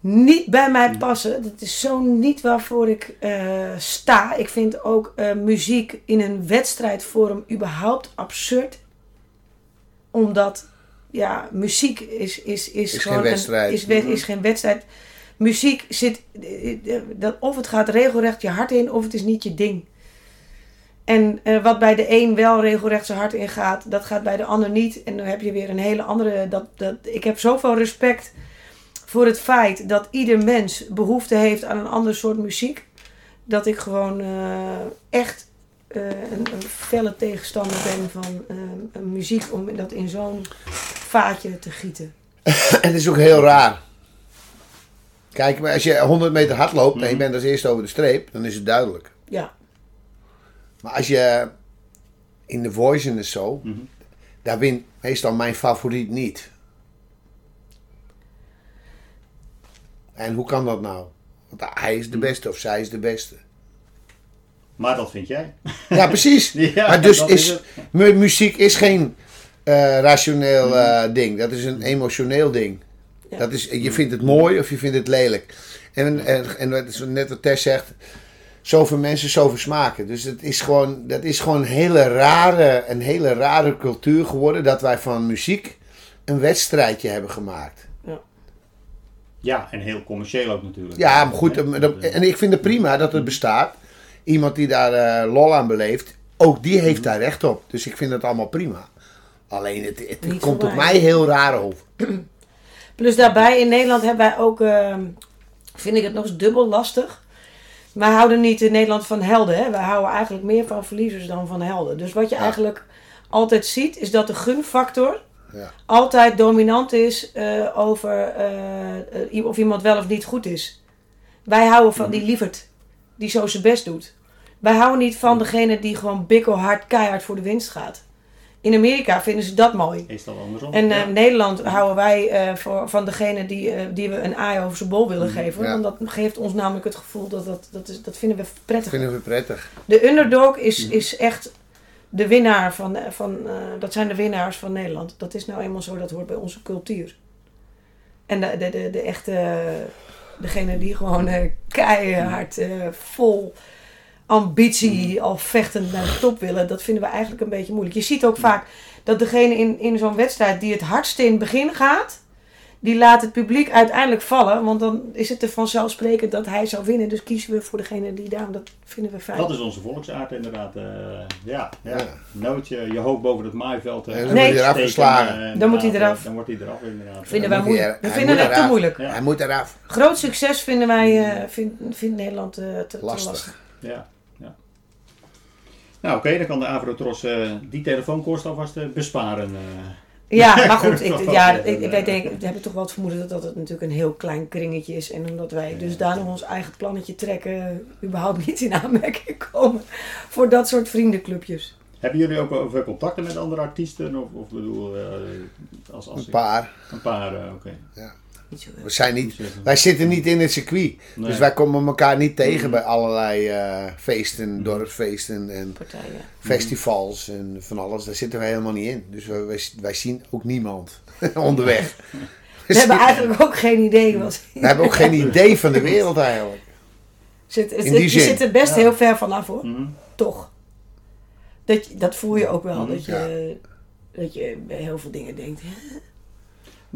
[SPEAKER 4] Niet bij mij passen. Dat is zo niet waarvoor ik eh, sta. Ik vind ook eh, muziek in een wedstrijdvorm überhaupt absurd. Omdat, ja, muziek is, is, is,
[SPEAKER 3] Is
[SPEAKER 4] gewoon
[SPEAKER 3] geen wedstrijd.
[SPEAKER 4] Een, is, we- is geen wedstrijd. Muziek zit, eh, dat, of het gaat regelrecht je hart in, of het is niet je ding. En eh, wat bij de een wel regelrecht zijn hart in gaat, dat gaat bij de ander niet. En dan heb je weer een hele andere. Dat, dat, ik heb zoveel respect voor het feit dat ieder mens behoefte heeft aan een ander soort muziek. Dat ik gewoon eh, echt eh, een, een felle tegenstander ben van muziek om dat in zo'n vaatje te gieten.
[SPEAKER 3] En het is ook heel raar. Kijk, maar als je 100 meter hard loopt en je
[SPEAKER 1] Mhm.
[SPEAKER 3] bent als eerste over de streep, dan is het duidelijk.
[SPEAKER 4] Ja,
[SPEAKER 3] Maar als je in de Voice en zo,
[SPEAKER 1] Mhm.
[SPEAKER 3] daar wint meestal mijn favoriet niet. En hoe kan dat nou? Want hij is de beste of zij is de beste.
[SPEAKER 1] Maar dat vind jij.
[SPEAKER 3] Ja, precies.
[SPEAKER 1] Ja,
[SPEAKER 3] maar dus is, muziek is geen eh, rationeel
[SPEAKER 1] Mhm.
[SPEAKER 3] eh, ding. Dat is een emotioneel ding.
[SPEAKER 4] Ja.
[SPEAKER 3] Dat is, je vindt het mooi of je vindt het lelijk. En, en, en is net wat Tess zegt, zoveel mensen, zoveel smaken. Dus het is gewoon, dat is gewoon een hele, rare, een hele rare cultuur geworden dat wij van muziek een wedstrijdje hebben gemaakt.
[SPEAKER 1] Ja, en heel commercieel ook natuurlijk.
[SPEAKER 3] Ja, maar goed,
[SPEAKER 1] Ja,
[SPEAKER 3] dat- en ik vind het prima dat het bestaat. Iemand die daar eh, lol aan beleeft, ook die heeft daar recht op. Dus ik vind het allemaal prima. Alleen het, het komt op
[SPEAKER 4] mij.
[SPEAKER 3] mij heel raar over.
[SPEAKER 4] Plus daarbij in Nederland hebben wij ook, ehm, vind ik het nog eens dubbel lastig. Wij houden niet in Nederland van helden. Hè? Wij houden eigenlijk meer van verliezers dan van helden. Dus wat je
[SPEAKER 3] Ja.
[SPEAKER 4] eigenlijk altijd ziet, is dat de gunfactor
[SPEAKER 3] Ja.
[SPEAKER 4] altijd dominant is eh, over eh, of iemand wel of niet goed is. Wij houden van die lieverd, die zo zijn best doet. Wij houden niet van degene die gewoon bikkelhard, keihard voor de winst gaat. In Amerika vinden ze dat mooi.
[SPEAKER 1] Is dat andersom?
[SPEAKER 4] En eh,
[SPEAKER 1] Ja.
[SPEAKER 4] in Nederland houden wij eh, voor, van degene die, eh, die we een aai over zijn bol willen geven.
[SPEAKER 3] Ja.
[SPEAKER 4] Want dat geeft ons namelijk het gevoel dat dat, dat, is, dat vinden we prettig.
[SPEAKER 3] Dat vinden we prettig.
[SPEAKER 4] De underdog is, is echt de winnaar van, eh, van eh, dat zijn de winnaars van Nederland. Dat is nou eenmaal zo, dat hoort bij onze cultuur. En de, de, de, de echte, degene die gewoon eh, keihard, eh, vol ambitie, al vechtend naar de top willen, dat vinden we eigenlijk een beetje moeilijk. Je ziet ook vaak dat degene in, in zo'n wedstrijd die het hardste in het begin gaat, die laat het publiek uiteindelijk vallen. Want dan is het er vanzelfsprekend dat hij zou winnen. Dus kiezen we voor degene die daar. Dat vinden we fijn.
[SPEAKER 1] Dat is onze volksaard inderdaad. eh, ja, ja.
[SPEAKER 3] Ja.
[SPEAKER 1] Nooit je, je hoofd boven het maaiveld. eh,
[SPEAKER 3] En dan
[SPEAKER 4] Nee.
[SPEAKER 3] wordt hij eraf geslagen.
[SPEAKER 1] eh,
[SPEAKER 4] Dan moet hij eraf.
[SPEAKER 1] eh, Dan wordt hij eraf inderdaad.
[SPEAKER 4] vinden wij
[SPEAKER 3] moet
[SPEAKER 4] moeilijk.
[SPEAKER 3] er-
[SPEAKER 4] We vinden
[SPEAKER 3] moet
[SPEAKER 4] het te moeilijk.
[SPEAKER 1] Ja.
[SPEAKER 3] Hij moet eraf.
[SPEAKER 4] Groot succes vinden wij, eh, vindt, vindt Nederland eh, te, te lastig.
[SPEAKER 3] Lastig.
[SPEAKER 1] Ja, ja. Nou oké, dan kan de Avrotros eh die telefoonkosten alvast eh, besparen. eh.
[SPEAKER 4] Ja, maar goed, ik, ja,
[SPEAKER 1] Ja,
[SPEAKER 4] ik,
[SPEAKER 1] ja.
[SPEAKER 4] wij denken, we hebben toch wel het vermoeden dat, dat het natuurlijk een heel klein kringetje is. En omdat wij dus daar nog ons eigen plannetje trekken, überhaupt niet in aanmerking komen voor dat soort vriendenclubjes.
[SPEAKER 1] Hebben jullie ook wel veel contacten met andere artiesten? Of, of bedoel, eh, als, als
[SPEAKER 3] Een paar.
[SPEAKER 1] Een paar, eh, oké.
[SPEAKER 4] Zo
[SPEAKER 3] We zijn niet,
[SPEAKER 1] Dus,
[SPEAKER 3] wij zitten niet in het circuit.
[SPEAKER 1] Nee.
[SPEAKER 3] Dus wij komen elkaar niet tegen
[SPEAKER 1] Mhm.
[SPEAKER 3] bij allerlei eh, feesten, dorpsfeesten en
[SPEAKER 4] partijen.
[SPEAKER 3] festivals en van alles. Daar zitten we helemaal niet in. Dus wij, wij, wij zien ook niemand onderweg.
[SPEAKER 4] We hebben eigenlijk ook geen idee wat.
[SPEAKER 3] We hebben ook geen idee van de wereld eigenlijk.
[SPEAKER 4] Zit, het,
[SPEAKER 3] In die
[SPEAKER 4] je
[SPEAKER 3] zin.
[SPEAKER 4] zit er best
[SPEAKER 1] Ja.
[SPEAKER 4] heel ver vanaf hoor.
[SPEAKER 1] mhm.
[SPEAKER 4] Toch. Dat, dat voel je ook wel. Dat je, dat je bij heel veel dingen denkt.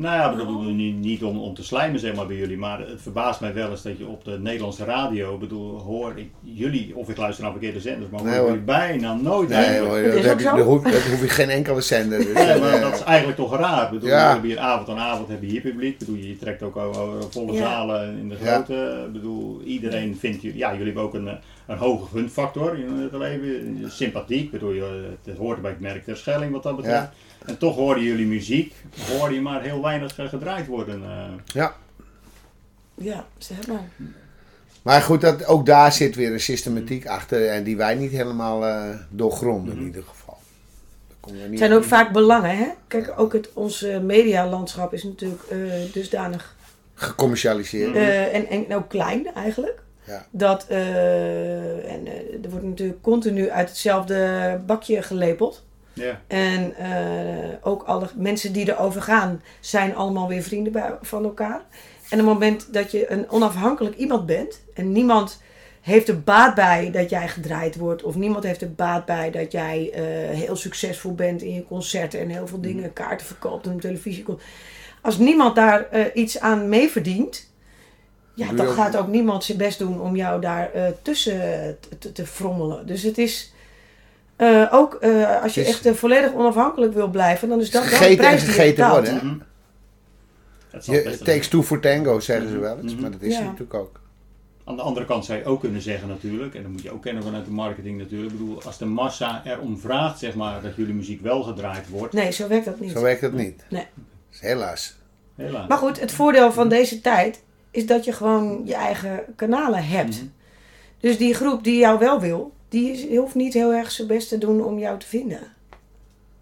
[SPEAKER 1] Nou ja, ik bedoel, niet, niet om, om te slijmen zeg maar bij jullie, maar het verbaast mij wel eens dat je op de Nederlandse radio, ik bedoel, hoor ik jullie, of ik luister naar verkeerde zenders, maar
[SPEAKER 3] Nee,
[SPEAKER 1] hoor jullie bijna nooit
[SPEAKER 3] Nee, hoor,
[SPEAKER 4] Dat
[SPEAKER 3] dat, heb je, dat, hoef, dat hoef je geen enkele zender. Dus,
[SPEAKER 1] Nee,
[SPEAKER 3] dat,
[SPEAKER 1] maar
[SPEAKER 3] eh,
[SPEAKER 1] dat is eigenlijk toch raar. Ik bedoel,
[SPEAKER 3] Ja.
[SPEAKER 1] we hebben hier avond aan avond heb je hier publiek. Ik bedoel, je trekt ook volle
[SPEAKER 4] Ja.
[SPEAKER 1] zalen in de
[SPEAKER 3] Ja.
[SPEAKER 1] grote. Ik bedoel, iedereen vindt jullie, ja, jullie hebben ook een, eh, een hoge gunfactor in het leven. Sympathiek, ik bedoel, je- het hoort bij het merk der Schelling wat dat betreft.
[SPEAKER 3] Ja.
[SPEAKER 1] En toch hoorde jullie muziek, hoorde je maar heel weinig eh, gedraaid worden. eh.
[SPEAKER 3] ja.
[SPEAKER 4] Ja, zeg maar.
[SPEAKER 3] Maar goed, dat, ook daar zit weer een systematiek achter en die wij niet helemaal eh, doorgronden in ieder geval.
[SPEAKER 4] Het
[SPEAKER 3] niet
[SPEAKER 4] zijn ook vaak belangen, hè? Kijk, ook het, ons eh, medialandschap is natuurlijk eh, dusdanig
[SPEAKER 3] gecommercialiseerd.
[SPEAKER 4] eh, en, en ook klein eigenlijk.
[SPEAKER 3] Ja.
[SPEAKER 4] Dat, eh, en eh, er wordt natuurlijk continu uit hetzelfde bakje gelepeld.
[SPEAKER 1] Ja.
[SPEAKER 4] En eh, ook alle mensen die erover gaan, zijn allemaal weer vrienden bij, van elkaar. En op het moment dat je een onafhankelijk iemand bent en niemand heeft er baat bij dat jij gedraaid wordt, of niemand heeft er baat bij dat jij eh, heel succesvol bent in je concerten en heel veel dingen, kaarten verkoopt en op televisie komt. Als niemand daar eh, iets aan mee verdient, ja, dan gaat ook niemand zijn best doen om jou daar tussen te, te frommelen. Dus het is. Eh, ook eh, als je
[SPEAKER 3] is-
[SPEAKER 4] echt eh, volledig onafhankelijk wil blijven, dan is dat wel de
[SPEAKER 3] gegeten en
[SPEAKER 4] prijs die je
[SPEAKER 3] gegeten
[SPEAKER 4] betaalt.
[SPEAKER 3] worden.
[SPEAKER 1] Mhm. Het zal
[SPEAKER 3] Je, it takes two for tango, zeggen ze
[SPEAKER 1] Mhm.
[SPEAKER 3] wel eens.
[SPEAKER 1] Mhm.
[SPEAKER 3] Maar dat is
[SPEAKER 4] Ja.
[SPEAKER 3] natuurlijk ook.
[SPEAKER 1] Aan de andere kant zou je ook kunnen zeggen natuurlijk, en dat moet je ook kennen vanuit de marketing natuurlijk. Ik bedoel, als de massa erom vraagt, zeg maar, dat jullie muziek wel gedraaid wordt,
[SPEAKER 4] Nee, zo werkt dat niet.
[SPEAKER 3] Zo werkt het niet.
[SPEAKER 4] Nee.
[SPEAKER 3] Dus helaas.
[SPEAKER 1] helaas.
[SPEAKER 4] Maar goed, het voordeel van deze tijd is dat je gewoon je eigen kanalen hebt.
[SPEAKER 1] Mhm.
[SPEAKER 4] Dus die groep die jou wel wil, die is- hoeft niet heel erg zijn best te doen om jou te vinden.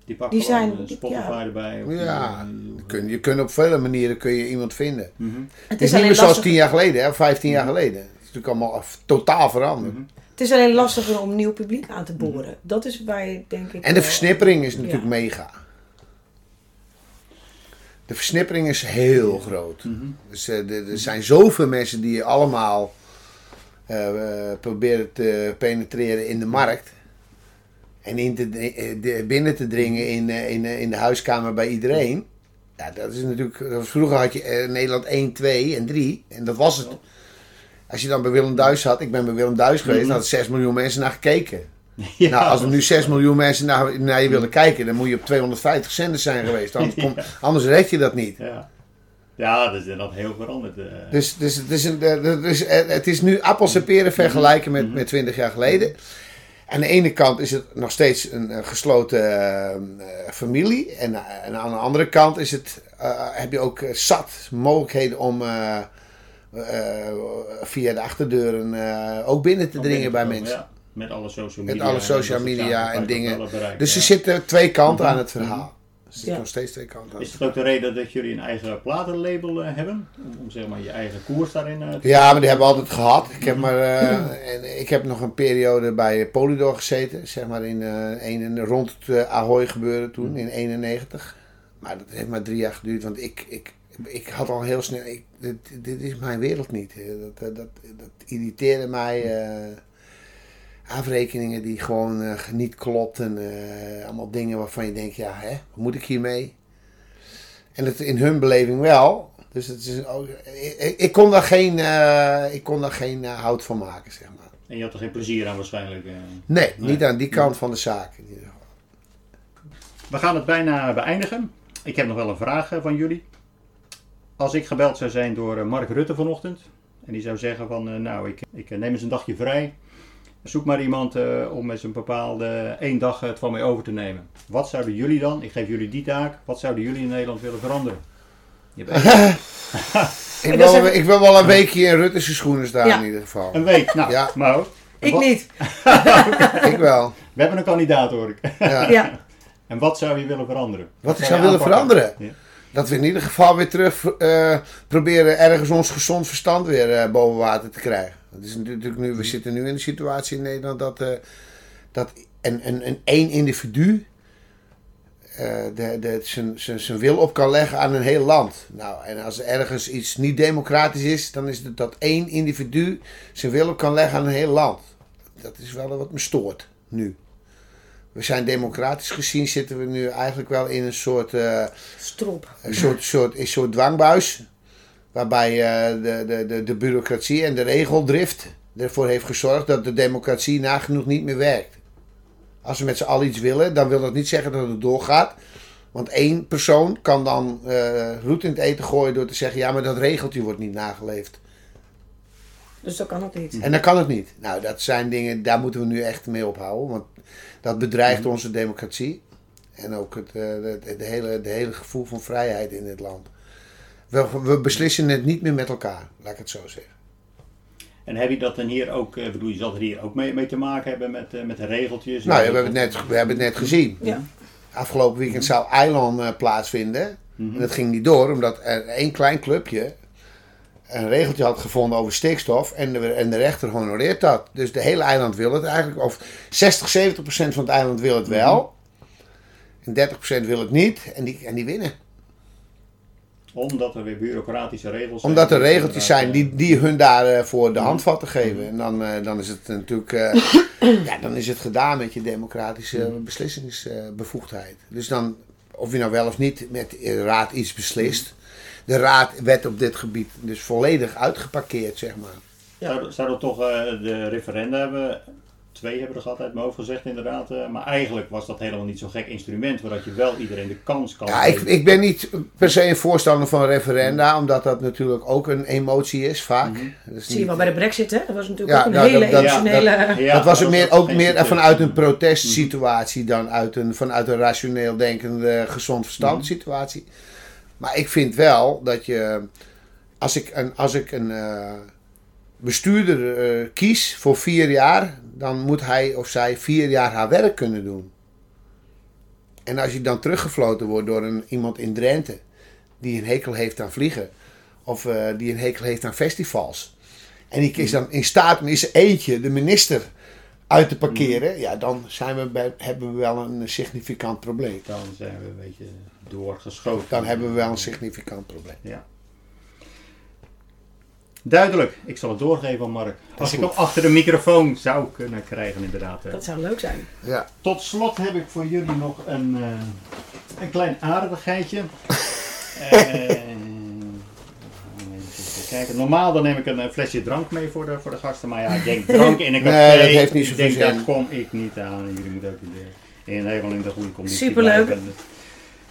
[SPEAKER 1] Die pakt
[SPEAKER 4] die zijn-
[SPEAKER 1] eh, Spotify
[SPEAKER 4] ja.
[SPEAKER 1] erbij. of
[SPEAKER 3] Ja,
[SPEAKER 1] die-
[SPEAKER 3] je kunt, je kunt op vele manieren kun je iemand vinden.
[SPEAKER 1] Mhm.
[SPEAKER 4] Het
[SPEAKER 3] Het
[SPEAKER 4] is,
[SPEAKER 3] is niet meer zoals tien jaar geleden, hè, of vijftien jaar geleden. Het is natuurlijk allemaal af- totaal veranderd.
[SPEAKER 1] Mhm.
[SPEAKER 4] het is alleen lastiger om nieuw publiek aan te boren. Dat is waar je denk ik...
[SPEAKER 3] En de
[SPEAKER 4] wel-
[SPEAKER 3] versnippering is natuurlijk
[SPEAKER 4] Ja.
[SPEAKER 3] mega. De versnippering is heel groot.
[SPEAKER 1] Mhm.
[SPEAKER 3] Dus eh, er er zijn zoveel mensen die allemaal eh, eh, proberen te penetreren in de markt. En in te, eh, de- binnen te dringen in, in, in de huiskamer bij iedereen. Ja, dat is natuurlijk. Vroeger had je Nederland 1, 2 en 3. En dat was het. Als je dan bij Willem Duis zat, ik ben bij Willem Duis geweest, dan had 6 miljoen mensen naar gekeken.
[SPEAKER 1] Ja,
[SPEAKER 3] nou, als er nu 6 miljoen mensen naar, naar je willen kijken, dan moet je op 250 zenders zijn geweest. Anders, kom- anders red je dat niet.
[SPEAKER 1] Ja, ja dat is inderdaad heel veranderd. eh.
[SPEAKER 3] Dus, dus, het, is een, eh, het is nu appels en peren vergelijken met,
[SPEAKER 1] Mhm.
[SPEAKER 3] met 20 jaar geleden. Aan de ene kant is het nog steeds een, gesloten familie. En, en aan de andere kant is het, heb je ook zat mogelijkheden om via de achterdeuren ook binnen te dringen bij mensen.
[SPEAKER 1] ja. Met alle social
[SPEAKER 3] Met
[SPEAKER 1] media.
[SPEAKER 3] alle social
[SPEAKER 1] en
[SPEAKER 3] media dingen.
[SPEAKER 1] bereiken,
[SPEAKER 3] Dus er
[SPEAKER 1] ja.
[SPEAKER 3] zitten twee kanten
[SPEAKER 1] Mhm.
[SPEAKER 3] aan het verhaal. Er zitten
[SPEAKER 4] Ja.
[SPEAKER 3] nog steeds twee kanten aan
[SPEAKER 1] Is
[SPEAKER 3] het
[SPEAKER 1] ook de reden dat jullie een eigen platenlabel eh, hebben? Om, om zeg maar je eigen koers daarin eh, te
[SPEAKER 3] Ja, maar die hebben we altijd gehad. Ik heb, maar, eh, en ik heb nog een periode bij Polydor gezeten. Zeg maar in, eh, een, rond het Ahoy gebeuren toen, in 91. Maar dat heeft maar drie jaar geduurd. Want ik, ik, ik had al heel snel... Ik, dit, dit is mijn wereld niet. Dat, dat, dat, dat irriteerde mij. Eh, afrekeningen die gewoon eh, niet klopten. eh, allemaal dingen waarvan je denkt, ja, hè, wat moet ik hiermee? En het in hun beleving wel. Dus het is ook, ik, ik kon daar geen, eh, ik kon daar geen eh, hout van maken, zeg maar.
[SPEAKER 1] En je had er geen plezier aan waarschijnlijk. eh.
[SPEAKER 3] Nee,
[SPEAKER 1] Nee.
[SPEAKER 3] niet aan die kant van de zaak.
[SPEAKER 1] We gaan het bijna beëindigen. Ik heb nog wel een vraag eh, van jullie. Als ik gebeld zou zijn door eh, Mark Rutte vanochtend. En die zou zeggen van, eh, nou, ik, ik eh, neem eens een dagje vrij. Zoek maar iemand eh, om eens een bepaalde één dag het van mij over te nemen. Wat zouden jullie dan, ik geef jullie die taak, wat zouden jullie in Nederland willen veranderen? Je
[SPEAKER 3] Ik, wil, ik wil wel een weekje in Rutte's schoenen staan
[SPEAKER 4] Ja.
[SPEAKER 3] in ieder geval.
[SPEAKER 1] een week. Nou,
[SPEAKER 3] Ja.
[SPEAKER 1] maar
[SPEAKER 4] Ik
[SPEAKER 1] wat-
[SPEAKER 4] niet.
[SPEAKER 3] Ik wel.
[SPEAKER 1] We hebben een kandidaat hoor ik.
[SPEAKER 3] Ja.
[SPEAKER 4] Ja.
[SPEAKER 1] En wat zou je willen veranderen?
[SPEAKER 3] Wat ik
[SPEAKER 1] zou
[SPEAKER 3] willen veranderen?
[SPEAKER 1] Ja.
[SPEAKER 3] Dat we in ieder geval weer terug eh, proberen ergens ons gezond verstand weer eh, boven water te krijgen. Het is natuurlijk nu, we zitten nu in de situatie in Nederland dat, eh, dat een, een, een één individu eh, de, de, zijn, zijn, zijn wil op kan leggen aan een heel land. Nou, en als er ergens iets niet democratisch is, dan is het dat één individu zijn wil op kan leggen aan een heel land. Dat is wel wat me stoort nu. We zijn democratisch gezien, zitten we nu eigenlijk wel in een soort, eh,
[SPEAKER 4] Strop.
[SPEAKER 3] een soort, soort, een soort dwangbuis. Waarbij eh, de, de, de, de bureaucratie en de regeldrift ervoor heeft gezorgd dat de democratie nagenoeg niet meer werkt. Als we met z'n allen iets willen, dan wil dat niet zeggen dat het doorgaat. Want één persoon kan dan eh roet in het eten gooien door te zeggen: ja, maar dat regeltje wordt niet nageleefd.
[SPEAKER 4] Dus dat kan ook niet.
[SPEAKER 3] En dan kan het niet. Nou, dat zijn dingen, daar moeten we nu echt mee ophouden. Want dat bedreigt onze democratie. En ook het, eh, het, het hele, de hele gevoel van vrijheid in dit land. We, we beslissen het niet meer met elkaar, laat ik het zo zeggen.
[SPEAKER 1] En heb je dat dan hier ook, ik bedoel, je zal er hier ook mee, mee te maken hebben met, eh, met de regeltjes?
[SPEAKER 3] Nou, ja, we, hebben het net, we hebben het net gezien.
[SPEAKER 4] Ja.
[SPEAKER 3] Afgelopen weekend zou Eiland eh, plaatsvinden.
[SPEAKER 1] Mhm.
[SPEAKER 3] En dat ging niet door, omdat er één klein clubje een regeltje had gevonden over stikstof en de, en de rechter honoreert dat. Dus de hele eiland wil het eigenlijk. Of 60, 70 procent van het eiland wil het wel. En 30 procent wil het niet. En die, en die winnen.
[SPEAKER 5] Omdat er weer bureaucratische regels zijn.
[SPEAKER 3] Omdat er regeltjes zijn die, die hun daarvoor de handvatten geven. En dan, eh, dan is het natuurlijk eh, ja, dan is het gedaan met je democratische beslissingsbevoegdheid. Dus dan, of je nou wel of niet met de raad iets beslist. De raad werd op dit gebied dus volledig uitgeparkeerd, zeg maar.
[SPEAKER 5] eh, Zou, zou dat toch eh, de referenda hebben? Twee hebben er gehad uit mijn hoofd gezegd inderdaad. eh, maar eigenlijk was dat helemaal niet zo'n gek instrument. Waardat je wel iedereen de kans kan
[SPEAKER 3] Ja, ik, ik ben niet per se een voorstander van referenda, omdat dat natuurlijk ook een emotie is, vaak. Dat is
[SPEAKER 4] Zie je
[SPEAKER 3] niet-
[SPEAKER 4] wel bij de brexit, hè? Dat was natuurlijk
[SPEAKER 3] Ja,
[SPEAKER 4] ook een
[SPEAKER 3] nou,
[SPEAKER 4] hele
[SPEAKER 3] dat- dat-
[SPEAKER 4] emotionele...
[SPEAKER 5] Ja,
[SPEAKER 3] dat was meer,
[SPEAKER 5] was
[SPEAKER 3] ook meer vanuit een protestsituatie dan uit een, vanuit een rationeel denkende, gezond verstand situatie. Maar ik vind wel dat je, als ik een, als ik een eh, bestuurder eh, kies voor vier jaar, dan moet hij of zij vier jaar haar werk kunnen doen. En als je dan teruggefloten wordt door een, iemand in Drenthe, die een hekel heeft aan vliegen, of eh, die een hekel heeft aan festivals, en die is dan in staat om in zijn eentje de minister uit te parkeren, ja, dan zijn we bij, hebben we wel een significant probleem.
[SPEAKER 5] Dan zijn we een beetje doorgeschoten.
[SPEAKER 3] Dan hebben we wel een significant probleem.
[SPEAKER 5] Ja. Duidelijk. Ik zal het doorgeven aan Mark. Als ik hem achter de microfoon zou kunnen krijgen inderdaad. eh.
[SPEAKER 4] Dat zou leuk zijn.
[SPEAKER 3] Ja.
[SPEAKER 5] Tot slot heb ik voor jullie nog een, eh, een klein aardigheidje. Eh, even kijken. Normaal dan neem ik een flesje drank mee voor de, voor de gasten. Maar ja, ik denk drank in een café.
[SPEAKER 3] Nee, dat heeft niet
[SPEAKER 5] ik
[SPEAKER 3] zoveel zin.
[SPEAKER 5] daar kom ik niet aan. Jullie moeten ook in, de, in helemaal in de goede conditie
[SPEAKER 4] Superleuk.
[SPEAKER 5] blijven.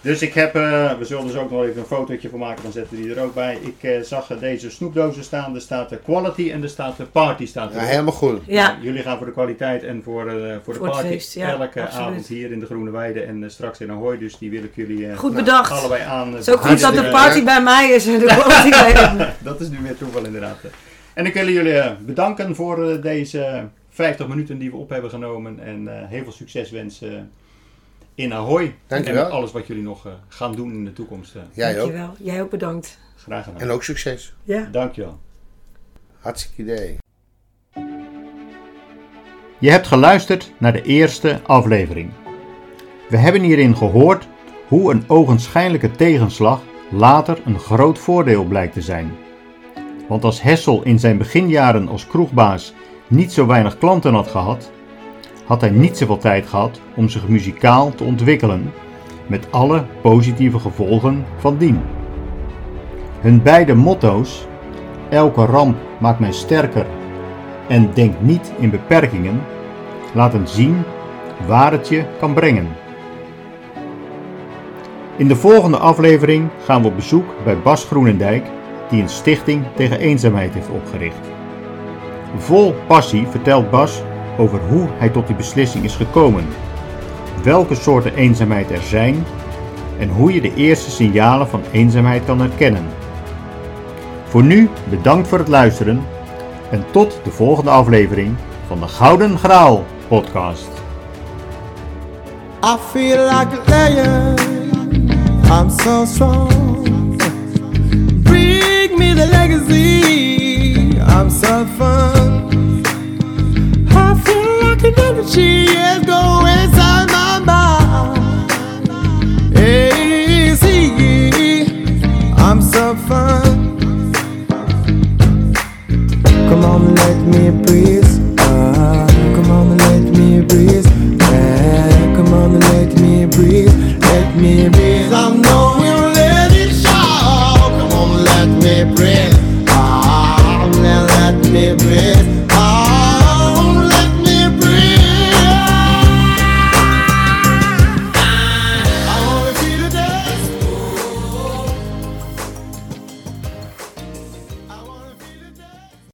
[SPEAKER 5] Dus ik heb, eh, we zullen dus ook nog even een fotootje van maken, dan zetten we die er ook bij. Ik eh, zag eh, deze snoepdozen staan, er staat de quality en er staat de party. Staat
[SPEAKER 3] Ja,
[SPEAKER 5] erop.
[SPEAKER 3] helemaal goed.
[SPEAKER 4] Ja,
[SPEAKER 5] Nou, jullie gaan voor de kwaliteit en voor, eh, voor de
[SPEAKER 4] Voor
[SPEAKER 5] party.
[SPEAKER 4] feest, ja,
[SPEAKER 5] Elke
[SPEAKER 4] absoluut.
[SPEAKER 5] avond hier in de Groene Weide en straks in Ahoy. Dus die wil ik jullie eh,
[SPEAKER 4] goed
[SPEAKER 3] nou,
[SPEAKER 4] bedacht.
[SPEAKER 5] allebei aan.
[SPEAKER 4] Het is ook goed dat de party bij mij is en de party bij hem.
[SPEAKER 5] Dat is nu weer toeval inderdaad. En ik wil jullie bedanken voor eh, deze 50 minuten die we op hebben genomen. En eh, heel veel succes wensen in Ahoy.
[SPEAKER 3] Dankjewel.
[SPEAKER 5] En alles wat jullie nog eh, gaan doen in de toekomst. eh.
[SPEAKER 3] Jij ook.
[SPEAKER 4] Dankjewel. Jij ook bedankt.
[SPEAKER 5] graag gedaan.
[SPEAKER 3] En ook succes.
[SPEAKER 4] Ja.
[SPEAKER 5] Dankjewel.
[SPEAKER 3] Hartstikke idee.
[SPEAKER 1] Je hebt geluisterd naar de eerste aflevering. We hebben hierin gehoord hoe een ogenschijnlijke tegenslag later een groot voordeel blijkt te zijn. Want als Hessel in zijn beginjaren als kroegbaas niet zo weinig klanten had gehad, had hij niet zoveel tijd gehad om zich muzikaal te ontwikkelen, met alle positieve gevolgen van dien. Hun beide motto's, elke ramp maakt mij sterker en denk niet in beperkingen, laten zien waar het je kan brengen. In de volgende aflevering gaan we op bezoek bij Bas Groenendijk, die een stichting tegen eenzaamheid heeft opgericht. Vol passie vertelt Bas over hoe hij tot die beslissing is gekomen, welke soorten eenzaamheid er zijn en hoe je de eerste signalen van eenzaamheid kan herkennen. Voor nu bedankt voor het luisteren en tot de volgende aflevering van de Gouden Graal podcast.
[SPEAKER 2] I feel like. I'm so strong. Me the legacy. I'm. inside my mind. Hey, see, I'm so. Come on, let me breathe. Uh, come on, let me breathe. Yeah, come on, let me breathe. Let me breathe. I know we'll let it show. Come on, let me breathe.